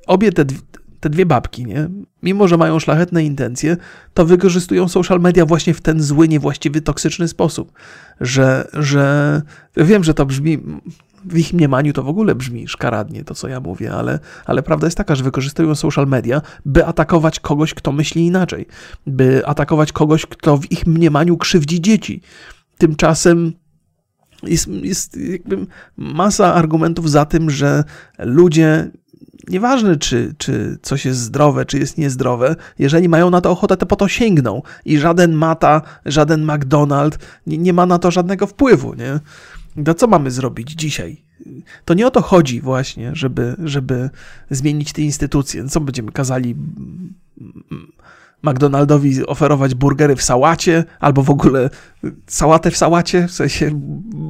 obie te, te dwie babki, nie? mimo że mają szlachetne intencje, to wykorzystują social media właśnie w ten zły, niewłaściwy, toksyczny sposób. Że, że wiem, że to brzmi w ich mniemaniu to w ogóle brzmi szkaradnie to, co ja mówię, ale, ale prawda jest taka, że wykorzystują social media, by atakować kogoś, kto myśli inaczej, by atakować kogoś, kto w ich mniemaniu krzywdzi dzieci. Tymczasem jest, jest jakby masa argumentów za tym, że ludzie nieważne czy, czy coś jest zdrowe, czy jest niezdrowe, jeżeli mają na to ochotę, to po to sięgną. I żaden Mata, żaden McDonald nie, nie ma na to żadnego wpływu, nie? To co mamy zrobić dzisiaj? To nie o to chodzi właśnie, żeby, żeby zmienić te instytucje. Co będziemy kazali McDonaldowi oferować burgery w sałacie, albo w ogóle sałatę w sałacie, w sensie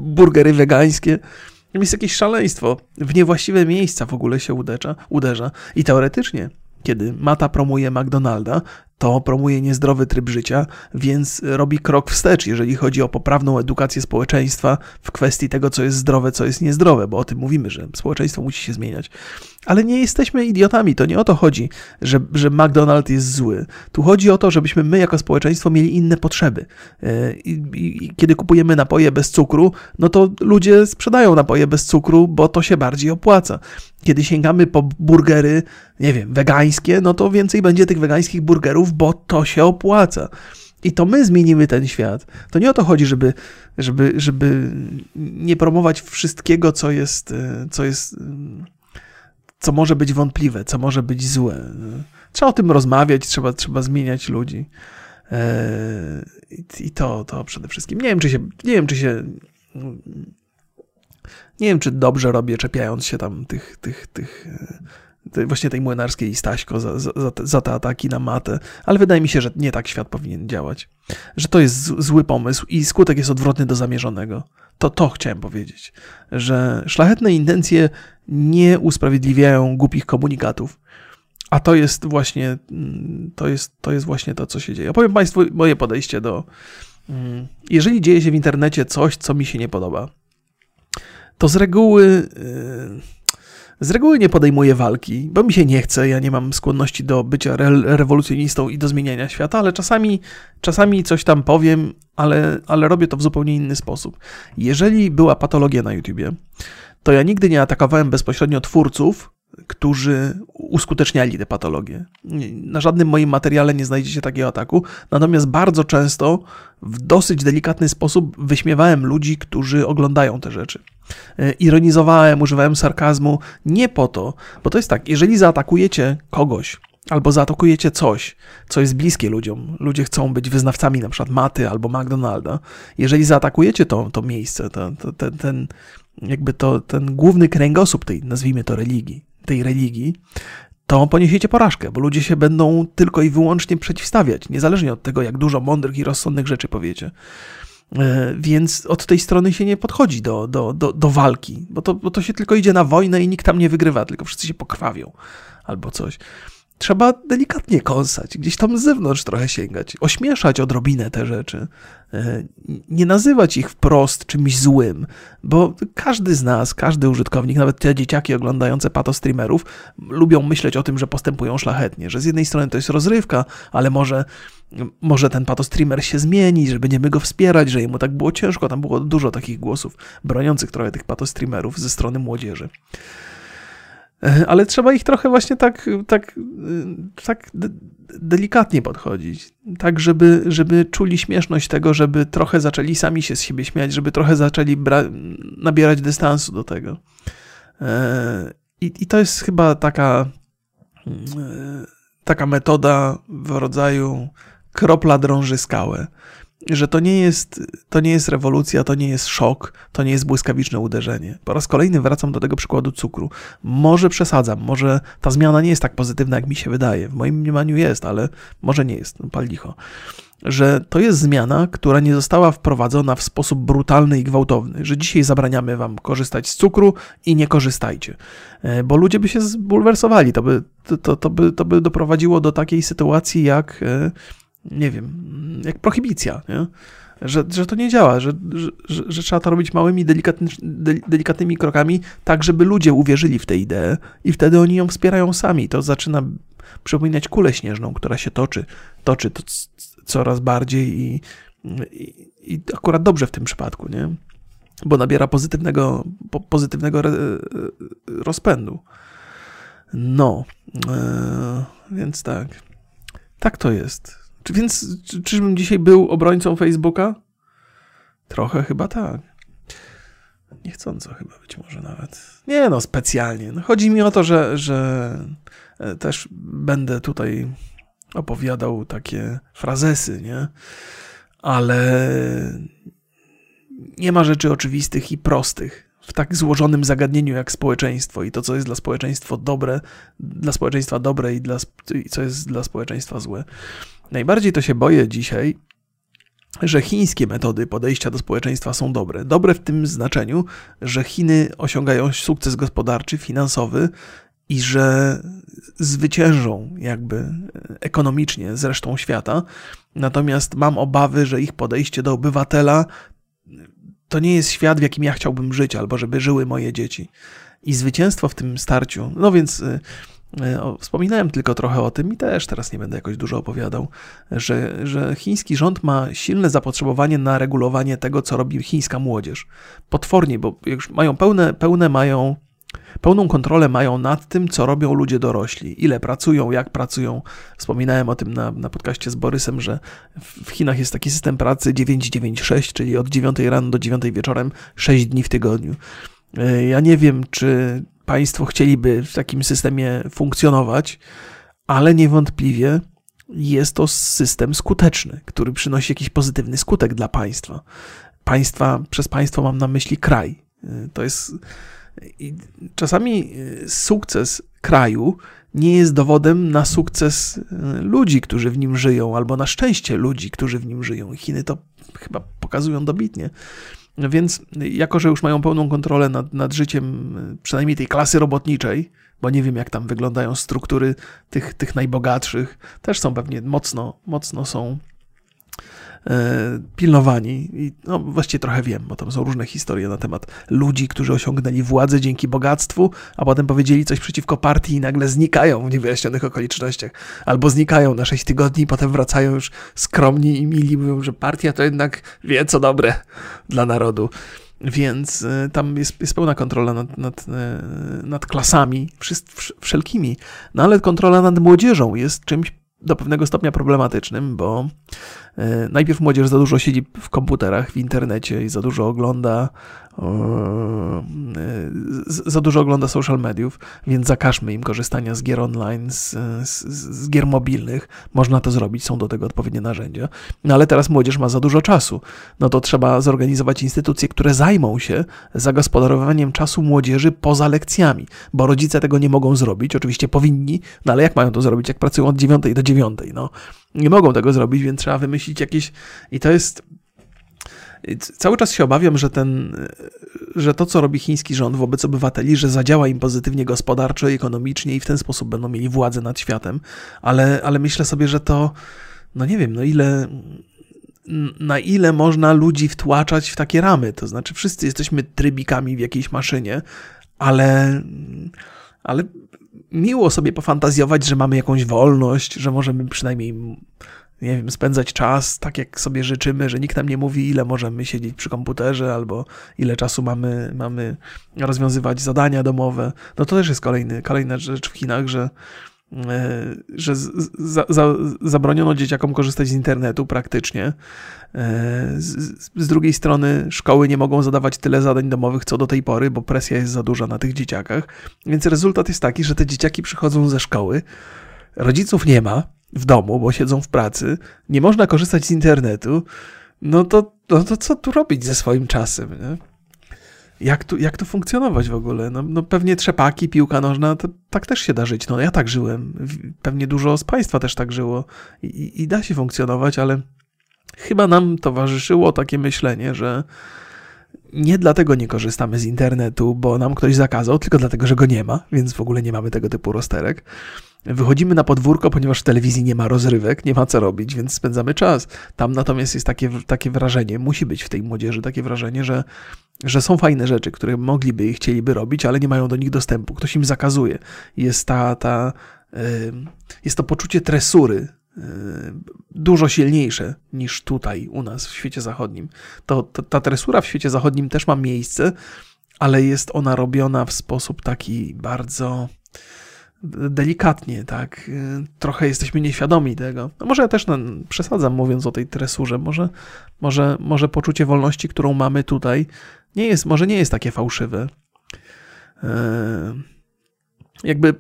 burgery wegańskie. Jest jakieś szaleństwo. W niewłaściwe miejsca w ogóle się uderza. uderza. I teoretycznie, kiedy Mata promuje McDonalda, to promuje niezdrowy tryb życia, więc robi krok wstecz, jeżeli chodzi o poprawną edukację społeczeństwa w kwestii tego, co jest zdrowe, co jest niezdrowe, bo o tym mówimy, że społeczeństwo musi się zmieniać. Ale nie jesteśmy idiotami, to nie o to chodzi, że, że McDonald's jest zły. Tu chodzi o to, żebyśmy my jako społeczeństwo mieli inne potrzeby. E, I, i, kiedy kupujemy napoje bez cukru, no to ludzie sprzedają napoje bez cukru, bo to się bardziej opłaca. Kiedy sięgamy po burgery, nie wiem, wegańskie, no to więcej będzie tych wegańskich burgerów, bo to się opłaca. I to my zmienimy ten świat. To nie o to chodzi, żeby, żeby, żeby nie promować wszystkiego, co jest, e, co jest co może być wątpliwe, co może być złe. Trzeba o tym rozmawiać, trzeba, trzeba zmieniać ludzi. E, I to, to przede wszystkim. Nie wiem, czy się, nie wiem, czy się, nie wiem, czy dobrze robię, czepiając się tam tych, tych, tych, e, właśnie tej młynarskiej Staśko za, za, za te ataki na matę, ale wydaje mi się, że nie tak świat powinien działać. Że to jest zły pomysł i skutek jest odwrotny do zamierzonego. To to chciałem powiedzieć, że szlachetne intencje nie usprawiedliwiają głupich komunikatów. A to jest właśnie mm, to jest, to jest właśnie to, co się dzieje. Opowiem Państwu moje podejście do. Mm, jeżeli dzieje się w internecie coś, co mi się nie podoba, to z reguły. Yy, z reguły nie podejmuję walki, bo mi się nie chce, ja nie mam skłonności do bycia re rewolucjonistą i do zmieniania świata, ale czasami, czasami coś tam powiem, ale, ale robię to w zupełnie inny sposób. Jeżeli była patologia na YouTubie, to ja nigdy nie atakowałem bezpośrednio twórców, którzy uskuteczniali te patologie. Na żadnym moim materiale nie znajdziecie takiego ataku, natomiast bardzo często w dosyć delikatny sposób wyśmiewałem ludzi, którzy oglądają te rzeczy. E, ironizowałem, używałem sarkazmu nie po to, bo to jest tak, jeżeli zaatakujecie kogoś, albo zaatakujecie coś, co jest bliskie ludziom, ludzie chcą być wyznawcami na przykład Maty albo McDonalda, jeżeli zaatakujecie to, to miejsce, to, to, ten, ten, jakby to, ten główny kręgosłup tej, nazwijmy to religii, tej religii, to poniesiecie porażkę, bo ludzie się będą tylko i wyłącznie przeciwstawiać, niezależnie od tego, jak dużo mądrych i rozsądnych rzeczy powiecie. E, więc od tej strony się nie podchodzi do, do, do, do walki, bo to, bo to się tylko idzie na wojnę i nikt tam nie wygrywa, tylko wszyscy się pokrwawią albo coś. Trzeba delikatnie kąsać, gdzieś tam z zewnątrz trochę sięgać, ośmieszać odrobinę te rzeczy, nie nazywać ich wprost czymś złym, bo każdy z nas, każdy użytkownik, nawet te dzieciaki oglądające pato streamerów, lubią myśleć o tym, że postępują szlachetnie, że z jednej strony to jest rozrywka, ale może, może ten pato streamer się zmieni, że będziemy go wspierać, że jemu tak było ciężko, tam było dużo takich głosów broniących trochę tych pato streamerów ze strony młodzieży. Ale trzeba ich trochę właśnie tak, tak, e, tak delikatnie podchodzić. Tak, żeby, żeby czuli śmieszność tego, żeby trochę zaczęli sami się z siebie śmiać, żeby trochę zaczęli nabierać dystansu do tego. E, I, I to jest chyba taka, taka metoda w rodzaju kropla drąży skałę że to nie, jest, to nie jest rewolucja, to nie jest szok, to nie jest błyskawiczne uderzenie. Po raz kolejny wracam do tego przykładu cukru. Może przesadzam, może ta zmiana nie jest tak pozytywna, jak mi się wydaje. W moim mniemaniu jest, ale może nie jest, no, pal licho. Że to jest zmiana, która nie została wprowadzona w sposób brutalny i gwałtowny, że dzisiaj zabraniamy wam korzystać z cukru i nie korzystajcie, e, bo ludzie by się zbulwersowali, to by, to, to, by, to by doprowadziło do takiej sytuacji jak e, nie wiem, jak prohibicja, nie? Że, że to nie działa, że, że, że trzeba to robić małymi, delikatny, delikatnymi krokami, tak żeby ludzie uwierzyli w tę ideę i wtedy oni ją wspierają sami. To zaczyna przypominać kulę śnieżną, która się toczy, toczy to coraz bardziej i, i, i akurat dobrze w tym przypadku, nie? Bo nabiera pozytywnego, pozytywnego rozpędu. No, e, więc tak. Tak to jest. Czy więc, czy, czyżbym dzisiaj był obrońcą Facebooka? Trochę chyba tak. Niechcąco chyba być może nawet. Nie no, specjalnie. No, chodzi mi o to, że, że e, też będę tutaj opowiadał takie frazesy, nie? Ale nie ma rzeczy oczywistych i prostych w tak złożonym zagadnieniu jak społeczeństwo i to, co jest dla społeczeństwa dobre, dla społeczeństwa dobre i, dla, i co jest dla społeczeństwa złe. Najbardziej to się boję dzisiaj, że chińskie metody podejścia do społeczeństwa są dobre. Dobre w tym znaczeniu, że Chiny osiągają sukces gospodarczy, finansowy i że zwyciężą jakby ekonomicznie z resztą świata. Natomiast mam obawy, że ich podejście do obywatela to nie jest świat, w jakim ja chciałbym żyć, albo żeby żyły moje dzieci. i zwycięstwo w tym starciu. No więc o, wspominałem tylko trochę o tym i też teraz nie będę jakoś dużo opowiadał, że, że chiński rząd ma silne zapotrzebowanie na regulowanie tego, co robi chińska młodzież. Potwornie, bo już mają pełne, pełne mają, pełną kontrolę mają nad tym, co robią ludzie dorośli, ile pracują, jak pracują. Wspominałem o tym na, na podcaście z Borysem, że w Chinach jest taki system pracy 996, czyli od 9 rano do 9 wieczorem, 6 dni w tygodniu. E, ja nie wiem, czy państwo chcieliby w takim systemie funkcjonować, ale niewątpliwie jest to system skuteczny, który przynosi jakiś pozytywny skutek dla państwa. Państwa, przez państwo mam na myśli kraj. To jest. Czasami sukces kraju nie jest dowodem na sukces ludzi, którzy w nim żyją, albo na szczęście ludzi, którzy w nim żyją. Chiny to chyba pokazują dobitnie. Więc jako, że już mają pełną kontrolę nad, nad życiem przynajmniej tej klasy robotniczej, bo nie wiem jak tam wyglądają struktury tych, tych najbogatszych, też są pewnie mocno, mocno są pilnowani. I no, właściwie trochę wiem, bo tam są różne historie na temat ludzi, którzy osiągnęli władzę dzięki bogactwu, a potem powiedzieli coś przeciwko partii i nagle znikają w niewyjaśnionych okolicznościach. Albo znikają na 6 tygodni potem wracają już skromni i mili, mówią, że partia to jednak wie co dobre dla narodu. Więc e, tam jest, jest pełna kontrola nad, nad, e, nad klasami, wszelkimi. No ale kontrola nad młodzieżą jest czymś do pewnego stopnia problematycznym, bo E, najpierw młodzież za dużo siedzi w komputerach, w internecie i za dużo ogląda e, za dużo ogląda social mediów, więc zakażmy im korzystania z gier online, z, z, z, gier mobilnych. Można to zrobić, są do tego odpowiednie narzędzia. No ale teraz młodzież ma za dużo czasu. No to trzeba zorganizować instytucje, które zajmą się zagospodarowaniem czasu młodzieży poza lekcjami, bo rodzice tego nie mogą zrobić. Oczywiście powinni, no ale jak mają to zrobić, jak pracują od 9 do 9? No, nie mogą tego zrobić, więc trzeba wymyślić jakieś. I to jest. Cały czas się obawiam, że, ten, że to, co robi chiński rząd wobec obywateli, że zadziała im pozytywnie gospodarczo i ekonomicznie i w ten sposób będą mieli władzę nad światem, ale, ale myślę sobie, że to, no nie wiem, no ile, na ile można ludzi wtłaczać w takie ramy. To znaczy, wszyscy jesteśmy trybikami w jakiejś maszynie, ale, ale miło sobie pofantazjować, że mamy jakąś wolność, że możemy przynajmniej, nie wiem, spędzać czas tak, jak sobie życzymy, że nikt nam nie mówi, ile możemy siedzieć przy komputerze, albo ile czasu mamy, mamy rozwiązywać zadania domowe. No to też jest kolejny, kolejna rzecz w Chinach, że że za, za, zabroniono dzieciakom korzystać z internetu praktycznie. E, z, z, drugiej strony szkoły nie mogą zadawać tyle zadań domowych co do tej pory, bo presja jest za duża na tych dzieciakach. Więc rezultat jest taki, że te dzieciaki przychodzą ze szkoły, rodziców nie ma w domu, bo siedzą w pracy, nie można korzystać z internetu. No to, no to co tu robić ze swoim czasem? Nie? Jak tu, jak tu funkcjonować w ogóle? No, no pewnie trzepaki, piłka nożna, to tak też się da żyć. No ja tak żyłem. Pewnie dużo z Państwa też tak żyło i, i da się funkcjonować, ale chyba nam towarzyszyło takie myślenie, że nie dlatego nie korzystamy z internetu, bo nam ktoś zakazał, tylko dlatego, że go nie ma, więc w ogóle nie mamy tego typu rozterek. Wychodzimy na podwórko, ponieważ w telewizji nie ma rozrywek, nie ma co robić, więc spędzamy czas. Tam natomiast jest takie, takie wrażenie, musi być w tej młodzieży takie wrażenie, że, że są fajne rzeczy, które mogliby i chcieliby robić, ale nie mają do nich dostępu. Ktoś im zakazuje. Jest ta, ta jest to poczucie tresury, dużo silniejsze niż tutaj u nas w świecie zachodnim. To, to, ta tresura w świecie zachodnim też ma miejsce, ale jest ona robiona w sposób taki bardzo delikatnie, tak? Trochę jesteśmy nieświadomi tego. No może ja też przesadzam mówiąc o tej tresurze. Może, może, może poczucie wolności, którą mamy tutaj, nie jest, może nie jest takie fałszywe. E, jakby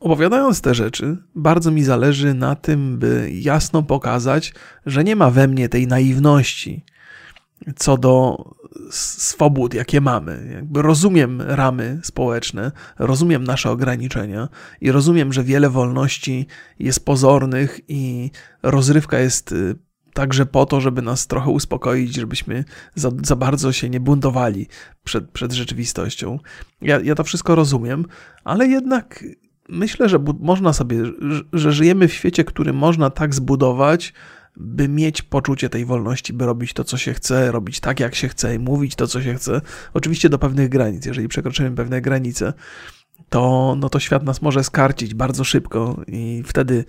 opowiadając te rzeczy, bardzo mi zależy na tym, by jasno pokazać, że nie ma we mnie tej naiwności co do swobód, jakie mamy. Jakby rozumiem ramy społeczne, rozumiem nasze ograniczenia i rozumiem, że wiele wolności jest pozornych i rozrywka jest y, także po to, żeby nas trochę uspokoić, żebyśmy za, za bardzo się nie buntowali przed, przed rzeczywistością. Ja, ja to wszystko rozumiem, ale jednak myślę, że można sobie, że żyjemy w świecie, który można tak zbudować, by mieć poczucie tej wolności, by robić to, co się chce, robić tak, jak się chce i mówić to, co się chce. Oczywiście do pewnych granic. Jeżeli przekroczymy pewne granice, to, no to świat nas może skarcić bardzo szybko i wtedy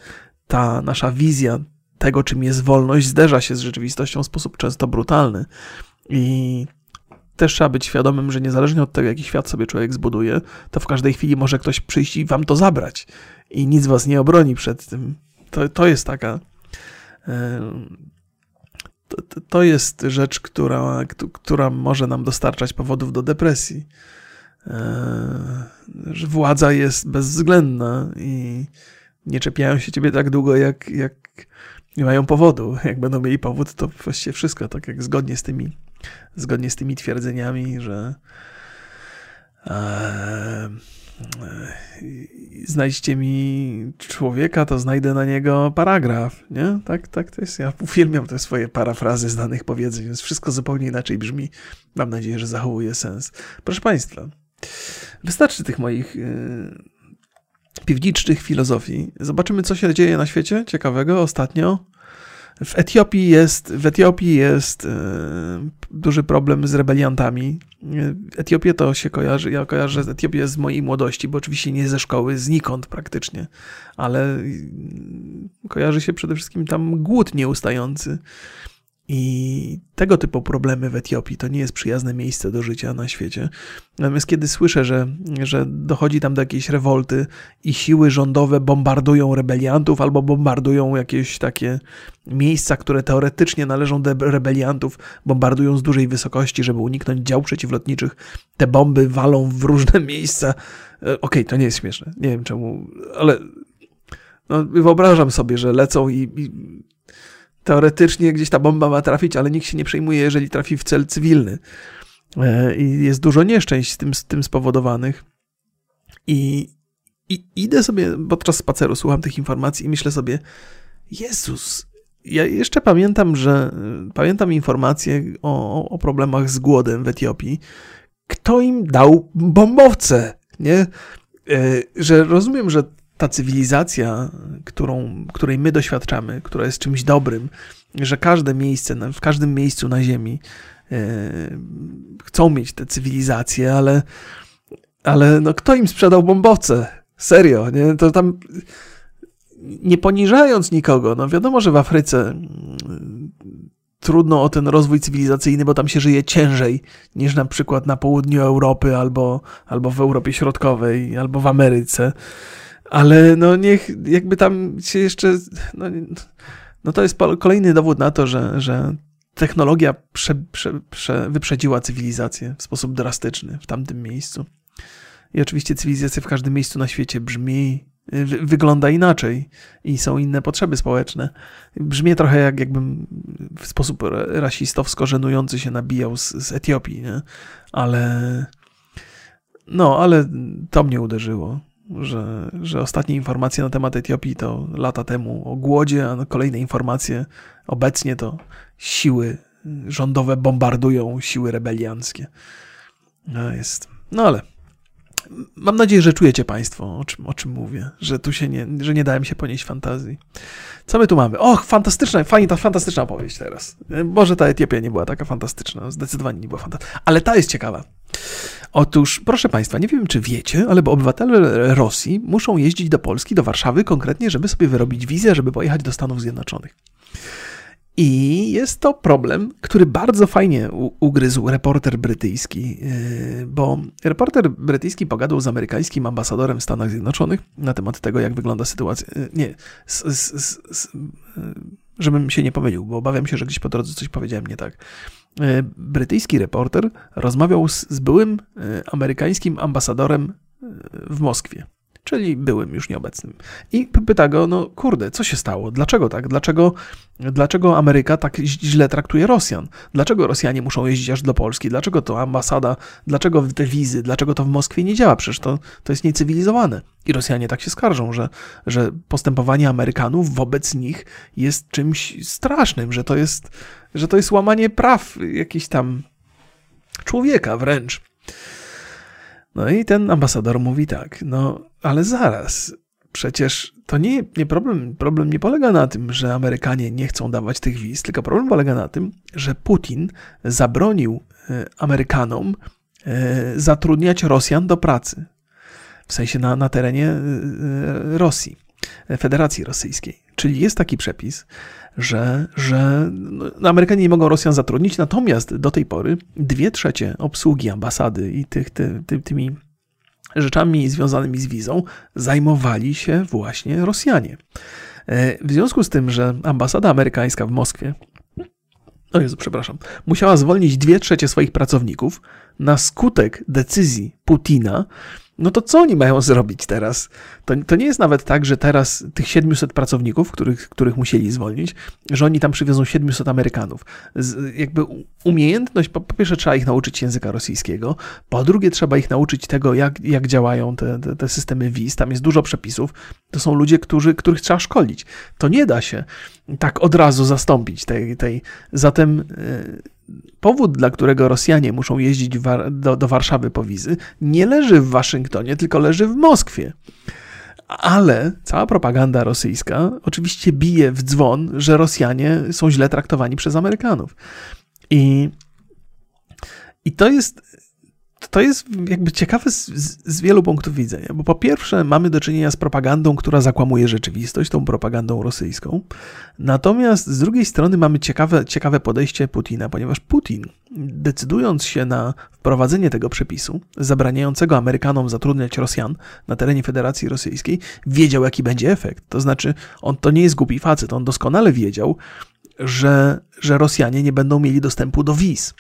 ta nasza wizja tego, czym jest wolność, zderza się z rzeczywistością w sposób często brutalny. I też trzeba być świadomym, że niezależnie od tego, jaki świat sobie człowiek zbuduje, to w każdej chwili może ktoś przyjść i wam to zabrać. I nic was nie obroni przed tym. To, to jest taka. To, to jest rzecz, która, która może nam dostarczać powodów do depresji. Że władza jest bezwzględna i nie czepiają się ciebie tak długo, jak, jak nie mają powodu. Jak będą mieli powód, to właściwie wszystko, tak jak zgodnie z tymi, zgodnie z tymi twierdzeniami, że e, znajdźcie mi człowieka, to znajdę na niego paragraf, nie? Tak, tak to jest. Ja uwielbiam te swoje parafrazy znanych powiedzeń, więc wszystko zupełnie inaczej brzmi. Mam nadzieję, że zachowuje sens. Proszę Państwa, wystarczy tych moich yy, piwniczych filozofii. Zobaczymy, co się dzieje na świecie ciekawego ostatnio. W Etiopii jest, w Etiopii jest e, duży problem z rebeliantami. Etiopię to się kojarzy, ja kojarzę z Etiopię z mojej młodości, bo oczywiście nie ze szkoły, znikąd praktycznie, ale kojarzy się przede wszystkim tam głód nieustający. I tego typu problemy w Etiopii to nie jest przyjazne miejsce do życia na świecie. Natomiast kiedy słyszę, że, że dochodzi tam do jakiejś rewolty i siły rządowe bombardują rebeliantów albo bombardują jakieś takie miejsca, które teoretycznie należą do rebeliantów, bombardują z dużej wysokości, żeby uniknąć dział przeciwlotniczych, te bomby walą w różne miejsca. E, okej, okay, to nie jest śmieszne. Nie wiem czemu, ale no, wyobrażam sobie, że lecą i, i teoretycznie gdzieś ta bomba ma trafić, ale nikt się nie przejmuje, jeżeli trafi w cel cywilny. E, I jest dużo nieszczęść z tym, z tym spowodowanych. I, I idę sobie podczas spaceru, słucham tych informacji i myślę sobie, Jezus, ja jeszcze pamiętam, że pamiętam informacje o, o problemach z głodem w Etiopii. Kto im dał bombowce? Nie? E, że rozumiem, że ta cywilizacja, którą, której my doświadczamy, która jest czymś dobrym, że każde miejsce, w każdym miejscu na Ziemi e, chcą mieć tę cywilizację, ale, ale no kto im sprzedał bombowce? Serio, nie? To tam nie poniżając nikogo, no wiadomo, że w Afryce mm, trudno o ten rozwój cywilizacyjny, bo tam się żyje ciężej niż na przykład na południu Europy albo, albo w Europie Środkowej, albo w Ameryce ale no niech jakby tam się jeszcze. No, no to jest kolejny dowód na to, że, że technologia prze, prze, prze, wyprzedziła cywilizację w sposób drastyczny w tamtym miejscu. I oczywiście cywilizacja w każdym miejscu na świecie brzmi, wy, wygląda inaczej i są inne potrzeby społeczne. Brzmi trochę jak jakbym w sposób rasistowsko żenujący się nabijał z, z Etiopii, nie? ale no, ale to mnie uderzyło że, że ostatnie informacje na temat Etiopii to lata temu o głodzie, a kolejne informacje obecnie to siły rządowe bombardują siły rebelianckie. No jest. No ale mam nadzieję, że czujecie Państwo, o czym, o czym mówię, że tu się nie, że nie dałem się ponieść fantazji. Co my tu mamy? Och, fantastyczna, fajnie, ta fantastyczna opowieść teraz. Może ta Etiopia nie była taka fantastyczna, zdecydowanie nie była fantastyczna, ale ta jest ciekawa. Otóż, proszę Państwa, nie wiem czy wiecie, ale bo obywatele Rosji muszą jeździć do Polski, do Warszawy konkretnie, żeby sobie wyrobić wizję, żeby pojechać do Stanów Zjednoczonych. I jest to problem, który bardzo fajnie ugryzł reporter brytyjski, yy, bo reporter brytyjski pogadał z amerykańskim ambasadorem w Stanach Zjednoczonych na temat tego, jak wygląda sytuacja. Yy, nie, z, z, z, yy, żebym się nie pomylił, bo obawiam się, że gdzieś po drodze coś powiedziałem nie tak. Brytyjski reporter rozmawiał z byłym amerykańskim ambasadorem w Moskwie czyli byłym, już nieobecnym. I pyta go, no kurde, co się stało? Dlaczego tak? Dlaczego, dlaczego Ameryka tak źle traktuje Rosjan? Dlaczego Rosjanie muszą jeździć aż do Polski? Dlaczego to ambasada, dlaczego te wizy, dlaczego to w Moskwie nie działa? Przecież to, to jest niecywilizowane. I Rosjanie tak się skarżą, że, że postępowanie Amerykanów wobec nich jest czymś strasznym, że to jest, że to jest łamanie praw jakiś tam człowieka wręcz. No i ten ambasador mówi tak, no ale zaraz, przecież to nie, nie problem, problem nie polega na tym, że Amerykanie nie chcą dawać tych wiz, tylko problem polega na tym, że Putin zabronił e, Amerykanom e, zatrudniać Rosjan do pracy. W sensie na, na terenie e, Rosji, Federacji Rosyjskiej. Czyli jest taki przepis, że, że no, Amerykanie nie mogą Rosjan zatrudnić, natomiast do tej pory dwie trzecie obsługi ambasady i tych, ty, ty, tymi rzeczami związanymi z wizą zajmowali się właśnie Rosjanie. E, w związku z tym, że ambasada amerykańska w Moskwie, o Jezu, przepraszam, musiała zwolnić dwie trzecie swoich pracowników na skutek decyzji Putina, no to co oni mają zrobić teraz? To, to nie jest nawet tak, że teraz tych 700 pracowników, których, których musieli zwolnić, że oni tam przywiozą 700 Amerykanów. Z, jakby umiejętność, po, po, pierwsze trzeba ich nauczyć języka rosyjskiego, po drugie trzeba ich nauczyć tego, jak, jak działają te, te, te systemy wiz, tam jest dużo przepisów, to są ludzie, którzy, których trzeba szkolić. To nie da się tak od razu zastąpić tej, tej. zatem... Yy, powód, dla którego Rosjanie muszą jeździć do, do Warszawy po wizy, nie leży w Waszyngtonie, tylko leży w Moskwie. Ale cała propaganda rosyjska oczywiście bije w dzwon, że Rosjanie są źle traktowani przez Amerykanów. I, i to jest to jest jakby ciekawe z, z, wielu punktów widzenia, bo po pierwsze mamy do czynienia z propagandą, która zakłamuje rzeczywistość, tą propagandą rosyjską. Natomiast z drugiej strony mamy ciekawe, ciekawe podejście Putina, ponieważ Putin, decydując się na wprowadzenie tego przepisu, zabraniającego Amerykanom zatrudniać Rosjan na terenie Federacji Rosyjskiej, wiedział, jaki będzie efekt. To znaczy, on to nie jest głupi facet, on doskonale wiedział, że, że Rosjanie nie będą mieli dostępu do wiz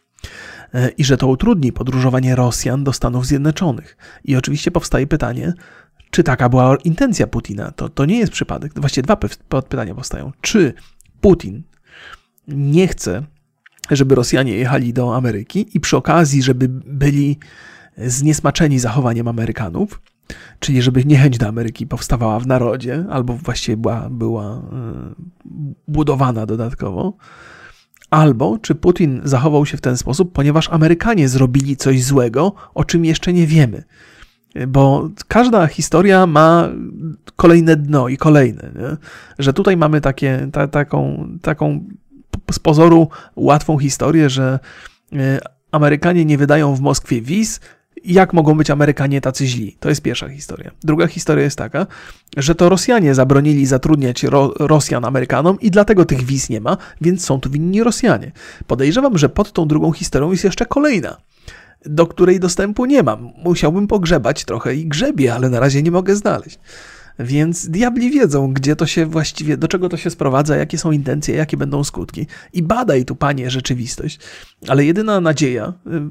i że to utrudni podróżowanie Rosjan do Stanów Zjednoczonych. I oczywiście powstaje pytanie, czy taka była intencja Putina? To, to nie jest przypadek. Właściwie dwa pytania powstają. Czy Putin nie chce, żeby Rosjanie jechali do Ameryki i przy okazji, żeby byli zniesmaczeni zachowaniem Amerykanów, czyli żeby niechęć do Ameryki powstawała w narodzie, albo właściwie była, była e, budowana dodatkowo, Albo czy Putin zachował się w ten sposób, ponieważ Amerykanie zrobili coś złego, o czym jeszcze nie wiemy. Bo każda historia ma kolejne dno i kolejne. Nie? Że tutaj mamy takie, ta, taką, taką z pozoru łatwą historię, że e, Amerykanie nie wydają w Moskwie wiz, jak mogą być Amerykanie tacy źli. To jest pierwsza historia. Druga historia jest taka, że to Rosjanie zabronili zatrudniać Ro Rosjan Amerykanom i dlatego tych wiz nie ma, więc są tu winni Rosjanie. Podejrzewam, że pod tą drugą historią jest jeszcze kolejna do której dostępu nie mam. Musiałbym pogrzebać trochę i grzebię, ale na razie nie mogę znaleźć. Więc diabli wiedzą, gdzie to się właściwie, do czego to się sprowadza, jakie są intencje, jakie będą skutki. I badaj tu, panie, rzeczywistość. Ale jedyna nadzieja y,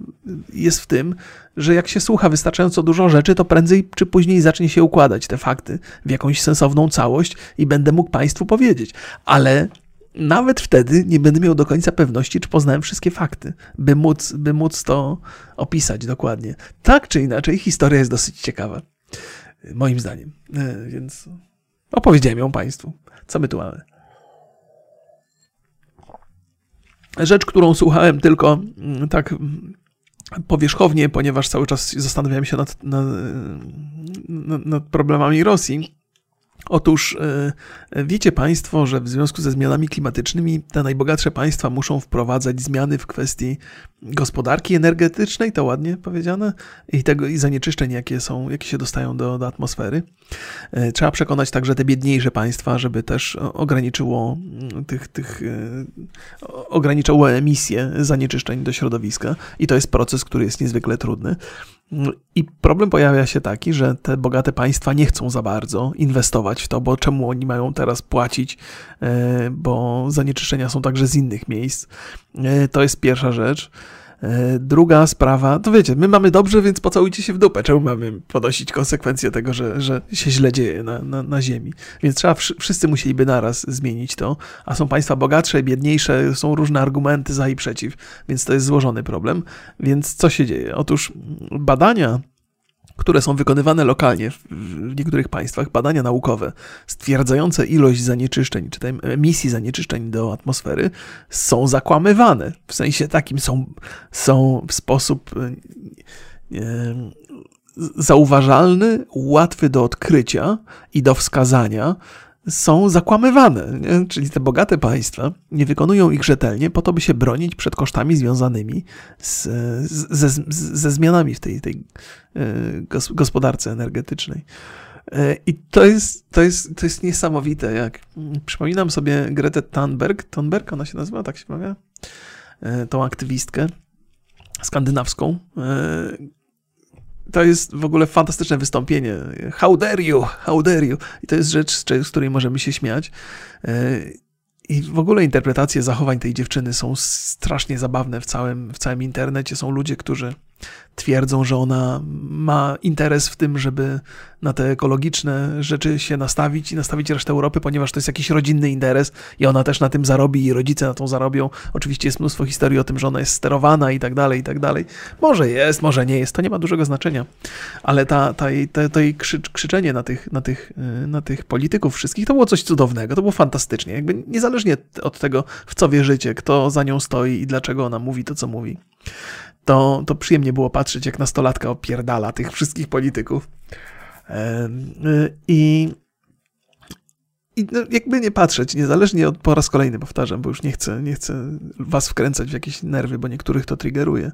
jest w tym, że jak się słucha wystarczająco dużo rzeczy, to prędzej czy później zacznie się układać te fakty w jakąś sensowną całość i będę mógł państwu powiedzieć. Ale nawet wtedy nie będę miał do końca pewności, czy poznałem wszystkie fakty, by móc, by móc to opisać dokładnie. Tak czy inaczej, historia jest dosyć ciekawa. Moim zdaniem. E, więc opowiedziałem ją Państwu. Co my tu mamy? Rzecz, którą słuchałem tylko mm, tak mm, powierzchownie, ponieważ cały czas zastanawiałem się nad, nad, nad problemami Rosji Otóż e, wiecie Państwo, że w związku ze zmianami klimatycznymi te najbogatsze państwa muszą wprowadzać zmiany w kwestii gospodarki energetycznej, to ładnie powiedziane, i tego i zanieczyszczeń, jakie są, jakie się dostają do, do atmosfery. E, trzeba przekonać także te biedniejsze państwa, żeby też ograniczyło mm, tych, tych e, ograniczało emisję zanieczyszczeń do środowiska i to jest proces, który jest niezwykle trudny. I problem pojawia się taki, że te bogate państwa nie chcą za bardzo inwestować w to, bo czemu oni mają teraz płacić, e, bo zanieczyszczenia są także z innych miejsc. E, to jest pierwsza rzecz. E, druga sprawa, to wiecie, my mamy dobrze, więc pocałujcie się w dupę. Czemu mamy ponosić konsekwencje tego, że, że się źle dzieje na, na, na ziemi? Więc trzeba, wszyscy musieliby naraz zmienić to, a są państwa bogatsze, biedniejsze, są różne argumenty za i przeciw, więc to jest złożony problem. Więc co się dzieje? Otóż badania które są wykonywane lokalnie w niektórych państwach, badania naukowe stwierdzające ilość zanieczyszczeń, czy emisji zanieczyszczeń do atmosfery są zakłamywane. W sensie takim są, są w sposób e, zauważalny, łatwy do odkrycia i do wskazania, są zakłamywane. Nie? Czyli te bogate państwa nie wykonują ich rzetelnie po to, by się bronić przed kosztami związanymi z, ze, ze zmianami w tej, tej e, gospodarce energetycznej. E, I to jest, to, jest, to jest niesamowite, jak przypominam sobie Gretę Thunberg, Thunberg ona się nazywa, tak się mawia, e, tą aktywistkę skandynawską, to jest w ogóle fantastyczne wystąpienie. How dare you, how dare you. I to jest rzecz, z której możemy się śmiać. E, I w ogóle interpretacje zachowań tej dziewczyny są strasznie zabawne w całym, w całym internecie. Są ludzie, którzy twierdzą, że ona ma interes w tym, żeby na te ekologiczne rzeczy się nastawić i nastawić resztę Europy, ponieważ to jest jakiś rodzinny interes i ona też na tym zarobi i rodzice na tą zarobią. Oczywiście jest mnóstwo historii o tym, że ona jest sterowana i tak dalej, i tak dalej. Może jest, może nie jest, to nie ma dużego znaczenia, ale ta, ta, ta, to jej krzy, krzyczenie na tych, na, tych, y, na tych polityków wszystkich to było coś cudownego, to było fantastycznie. Jakby niezależnie od tego, w co wierzycie, kto za nią stoi i dlaczego ona mówi to, co mówi to, to przyjemnie było patrzeć, jak nastolatka opierdala tych wszystkich polityków. I, i no, jakby nie patrzeć, niezależnie od, po raz kolejny powtarzam, bo już nie chcę, nie chcę was wkręcać w jakieś nerwy, bo niektórych to triggeruje.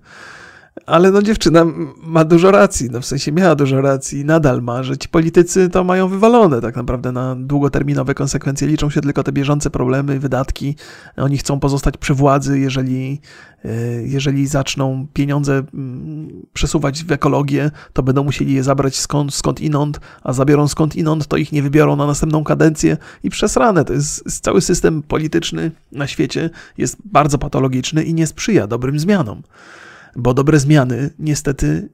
Ale no dziewczyna ma dużo racji, no w sensie miała dużo racji i nadal ma, że ci politycy to mają wywalone tak naprawdę na długoterminowe konsekwencje. Liczą się tylko te bieżące problemy, wydatki. Oni chcą pozostać przy władzy, jeżeli, e, jeżeli zaczną pieniądze mm, przesuwać w ekologię, to będą musieli je zabrać skąd, skąd inąd, a zabiorą skąd inąd, to ich nie wybiorą na następną kadencję i przesrane. To jest cały system polityczny na świecie jest bardzo patologiczny i nie sprzyja dobrym zmianom bo dobre zmiany niestety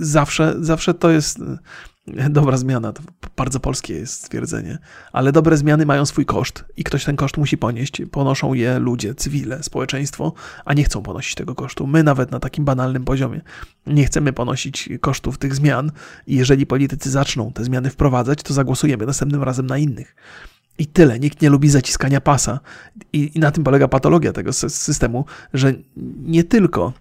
zawsze, zawsze to jest e, dobra zmiana, to bardzo polskie jest stwierdzenie, ale dobre zmiany mają swój koszt i ktoś ten koszt musi ponieść. Ponoszą je ludzie, cywile, społeczeństwo, a nie chcą ponosić tego kosztu. My nawet na takim banalnym poziomie nie chcemy ponosić kosztów tych zmian i jeżeli politycy zaczną te zmiany wprowadzać, to zagłosujemy następnym razem na innych. I tyle. Nikt nie lubi zaciskania pasa. I, I, na tym polega patologia tego systemu, że nie tylko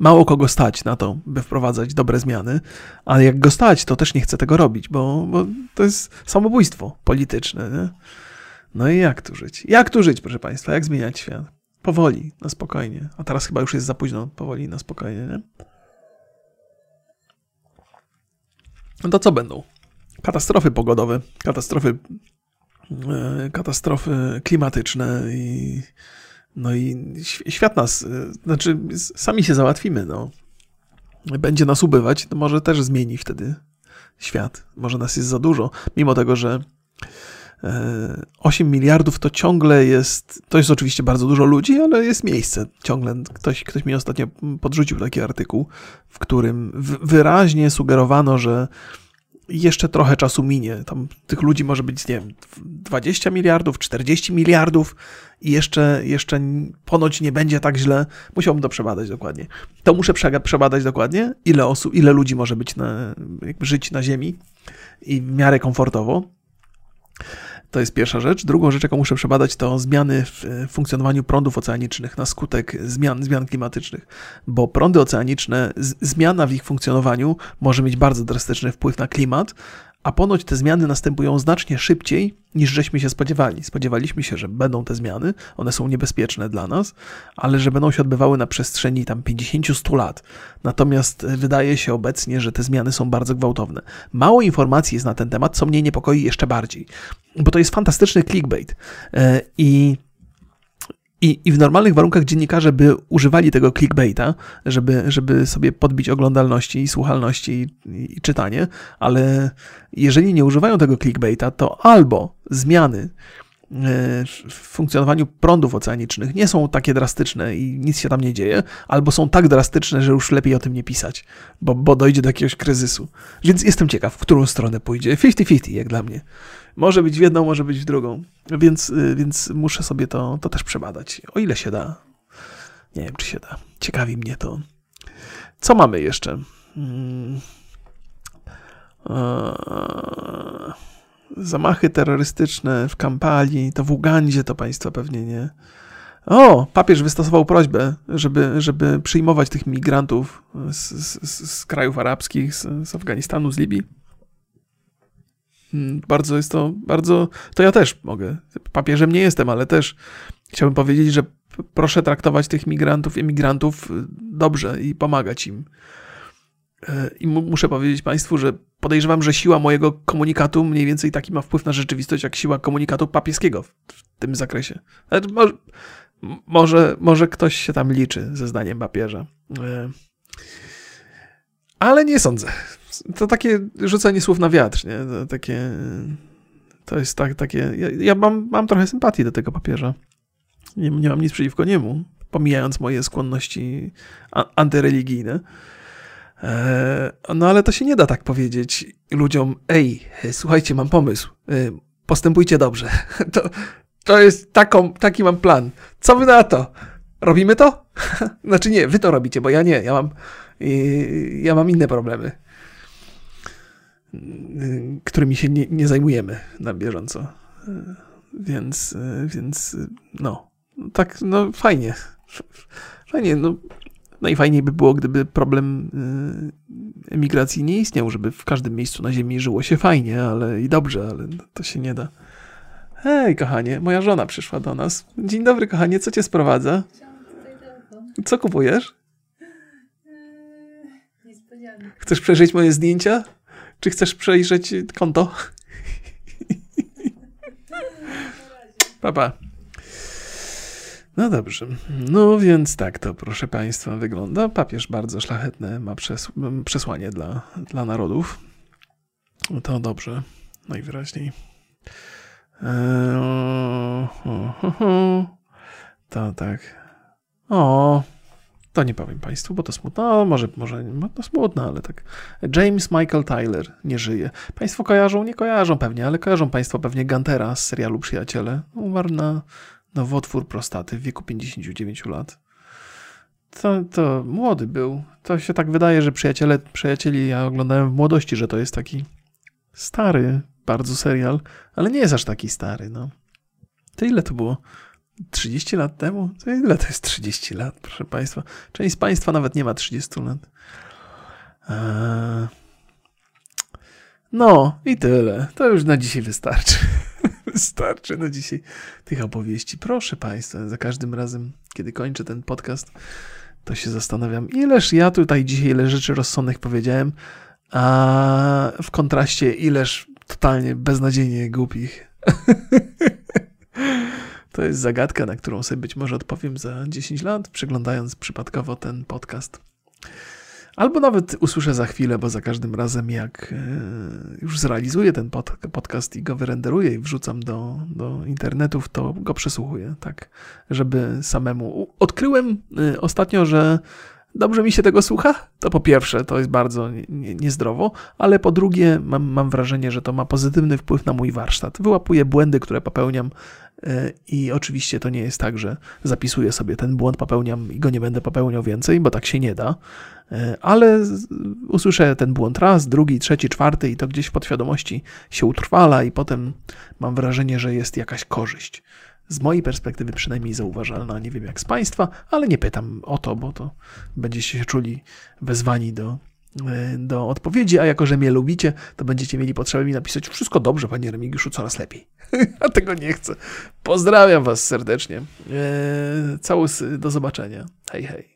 mało kogo stać na to, by wprowadzać dobre zmiany, ale jak go stać, to też nie chce tego robić, bo, bo to jest samobójstwo polityczne. Nie? No i jak tu żyć? Jak tu żyć, proszę Państwa? Jak zmieniać świat? Powoli, na spokojnie. A teraz chyba już jest za późno, powoli, na spokojnie, nie? No to co będą? Katastrofy pogodowe, katastrofy, e, katastrofy klimatyczne i no i świat nas, y, znaczy sami się załatwimy, no. Będzie nas ubywać, to może też zmieni wtedy świat. Może nas jest za dużo, mimo tego, że 8 e, miliardów to ciągle jest, to jest oczywiście bardzo dużo ludzi, ale jest miejsce. Ciągle ktoś, ktoś mi ostatnio podrzucił taki artykuł, w którym wyraźnie sugerowano, że jeszcze trochę czasu minie. Tam tych ludzi może być, nie wiem, 20 miliardów, 40 miliardów i jeszcze, jeszcze ponoć nie będzie tak źle. Musiałbym to przebadać dokładnie. To muszę przebadać dokładnie, ile osób, ile ludzi może być na, żyć na Ziemi i w miarę komfortowo. To jest pierwsza rzecz. Drugą rzecz, jaką muszę przebadać, to zmiany w funkcjonowaniu prądów oceanicznych na skutek zmian, zmian klimatycznych, bo prądy oceaniczne, zmiana w ich funkcjonowaniu może mieć bardzo drastyczny wpływ na klimat, a ponoć te zmiany następują znacznie szybciej niż żeśmy się spodziewali. Spodziewaliśmy się, że będą te zmiany, one są niebezpieczne dla nas, ale że będą się odbywały na przestrzeni tam 50-100 lat. Natomiast wydaje się obecnie, że te zmiany są bardzo gwałtowne. Mało informacji jest na ten temat, co mnie niepokoi jeszcze bardziej, bo to jest fantastyczny clickbait e, i i, I w normalnych warunkach dziennikarze by używali tego clickbaita, żeby, żeby sobie podbić oglądalności i słuchalności i, i czytanie, ale jeżeli nie używają tego clickbaita, to albo zmiany w funkcjonowaniu prądów oceanicznych nie są takie drastyczne i nic się tam nie dzieje, albo są tak drastyczne, że już lepiej o tym nie pisać, bo, bo dojdzie do jakiegoś kryzysu. Więc jestem ciekaw, w którą stronę pójdzie. 50-50 jak dla mnie. Może być w jedną, może być w drugą. Więc, y, więc muszę sobie to, to też przebadać. O ile się da. Nie wiem, czy się da. Ciekawi mnie to. Co mamy jeszcze? Hmm. Zamachy terrorystyczne w Kampali, to w Ugandzie to państwo pewnie nie. O, papież wystosował prośbę, żeby, żeby przyjmować tych migrantów z, z, z krajów arabskich, z, z Afganistanu, z Libii. Hmm, bardzo jest to, bardzo, to ja też mogę. Papieżem nie jestem, ale też chciałbym powiedzieć, że proszę traktować tych migrantów, emigrantów y, dobrze i pomagać im. E, I muszę powiedzieć Państwu, że podejrzewam, że siła mojego komunikatu mniej więcej taki ma wpływ na rzeczywistość, jak siła komunikatu papieskiego w, tym zakresie. Może, może, może ktoś się tam liczy ze zdaniem papieża. E, ale nie sądzę. To takie rzucanie słów na wiatr, nie? To takie. To jest tak, takie. Ja, ja mam, mam trochę sympatii do tego papieża. Nie, nie mam nic przeciwko niemu, pomijając moje skłonności antyreligijne. E, no ale to się nie da tak powiedzieć ludziom, ej, słuchajcie, mam pomysł, e, postępujcie dobrze. To, to jest taką, taki mam plan. Co wy na to? Robimy to? Znaczy nie, wy to robicie, bo ja nie, ja mam, ja mam inne problemy, którymi się nie, nie zajmujemy na bieżąco. E, więc, więc no, tak, no fajnie. Fajnie, no Najfajniej by było, gdyby problem y, emigracji nie istniał, żeby w każdym miejscu na Ziemi żyło się fajnie, ale i dobrze, ale to się nie da. Hej, kochanie, moja żona przyszła do nas. Dzień dobry, kochanie, co cię sprowadza? Co kupujesz? Chcesz przejrzeć moje zdjęcia? Czy chcesz przejrzeć konto? Papa. No dobrze. No więc tak to, proszę Państwa, wygląda. Papież bardzo szlachetne ma przes przesłanie dla, dla narodów. To dobrze, najwyraźniej. Eee, o, o, o, to tak. O, to nie powiem Państwu, bo to smutno. No, może, może no to smutno, ale tak. James Michael Tyler nie żyje. Państwo kojarzą? Nie kojarzą pewnie, ale kojarzą Państwo pewnie Gantera z serialu Przyjaciele. Umarł na nowotwór prostaty w wieku 59 lat. To, to młody był. To się tak wydaje, że przyjaciele, przyjacieli ja oglądałem w młodości, że to jest taki stary bardzo serial, ale nie jest aż taki stary, no. To ile to było? 30 lat temu? To ile to jest 30 lat, proszę Państwa? Część z Państwa nawet nie ma 30 lat. Eee... No i tyle. To już na dzisiaj wystarczy. Starczy na dzisiaj tych opowieści. Proszę Państwa, za każdym razem, kiedy kończę ten podcast, to się zastanawiam, ileż ja tutaj dzisiaj ile rzeczy rozsądnych powiedziałem, a w kontraście ileż totalnie beznadziejnie głupich. to jest zagadka, na którą sobie być może odpowiem za 10 lat, przeglądając przypadkowo ten podcast. Albo nawet usłyszę za chwilę, bo za każdym razem, jak e, już zrealizuję ten podcast i go wyrenderuję i wrzucam do, do internetów, to go przesłuchuję, tak, żeby samemu. Odkryłem e, ostatnio, że dobrze mi się tego słucha. To po pierwsze, to jest bardzo niezdrowo, ale po drugie, mam, mam wrażenie, że to ma pozytywny wpływ na mój warsztat. Wyłapuję błędy, które popełniam E, I oczywiście to nie jest tak, że zapisuję sobie ten błąd, popełniam i go nie będę popełniał więcej, bo tak się nie da. E, ale usłyszę ten błąd raz, drugi, trzeci, czwarty i to gdzieś w podświadomości się utrwala, i potem mam wrażenie, że jest jakaś korzyść. Z mojej perspektywy przynajmniej zauważalna. Nie wiem jak z Państwa, ale nie pytam o to, bo to będziecie się czuli wezwani do E, do odpowiedzi, a jako, że mnie lubicie, to będziecie mieli potrzebę mi napisać wszystko dobrze, panie Remigiuszu, coraz lepiej. a tego nie chcę. Pozdrawiam was serdecznie. Eee, do zobaczenia. Hej, hej.